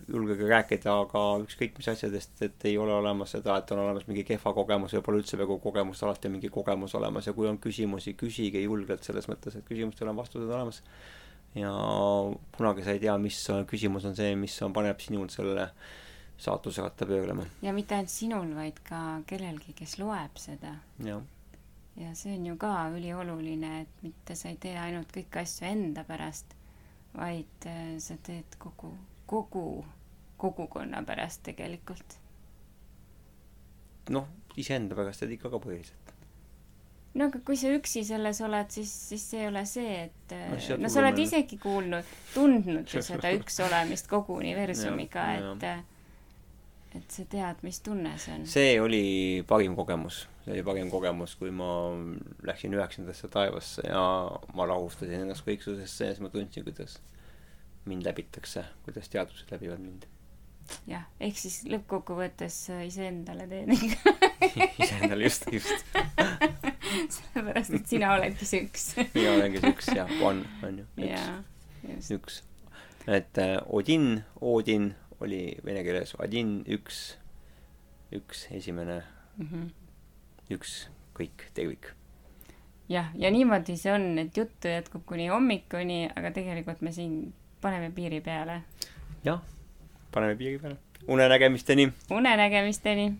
julgege rääkida ka ükskõik mis asjadest, et ei ole olemas seda, et on olemas mingi kehva kogemus või pole üldse peaaegu kogemust, alati on mingi kogemus olemas ja kui on küsimusi, küsige julgelt selles mõttes, et küsimustel on vastused olemas. ja kunagi sa ei tea, mis on- küsimus on see, mis on, paneb sinul selle saatuseratta pöörlema, ja mitte ainult sinul, vaid ka kellelgi, kes loeb seda. ja see on ju ka ülioluline, et mitte sa ei tee ainult kõiki asju enda pärast, vaid äh, sa teed kogu, kogu kogukonna pärast tegelikult. noh, iseenda pärast teed ikka ka põhiliselt. no aga kui sa üksi selles oled, siis, siis see ei ole see, et No no, sa oled hullumeelne. isegi kuulnud, tundnud ju seda üksolemist kogu universumiga, et et sa tead, mis tunne see on. see oli parim kogemus, see oli parim kogemus, kui ma läksin üheksandasse taevasse ja ma rahustasin ennast kõiksusesse ja siis ma tundsin, kuidas mind läbitakse, kuidas teadused läbivad mind. jah, ehk siis lõppkokkuvõttes äh, iseendale teed ikka, iseendale just, just. sellepärast et sina oledki see üks. mina olengi see üks ja one on ju, üks, üks. et äh, Odin, Odin oli vene keeles Odin, üks, üks, esimene, Mhm. üks, kõik, tervik. jah, ja niimoodi see on, et juttu jätkub kuni hommikuni, aga tegelikult me siin paneme piiri peale. jah, paneme piiri peale. unenägemisteni unenägemisteni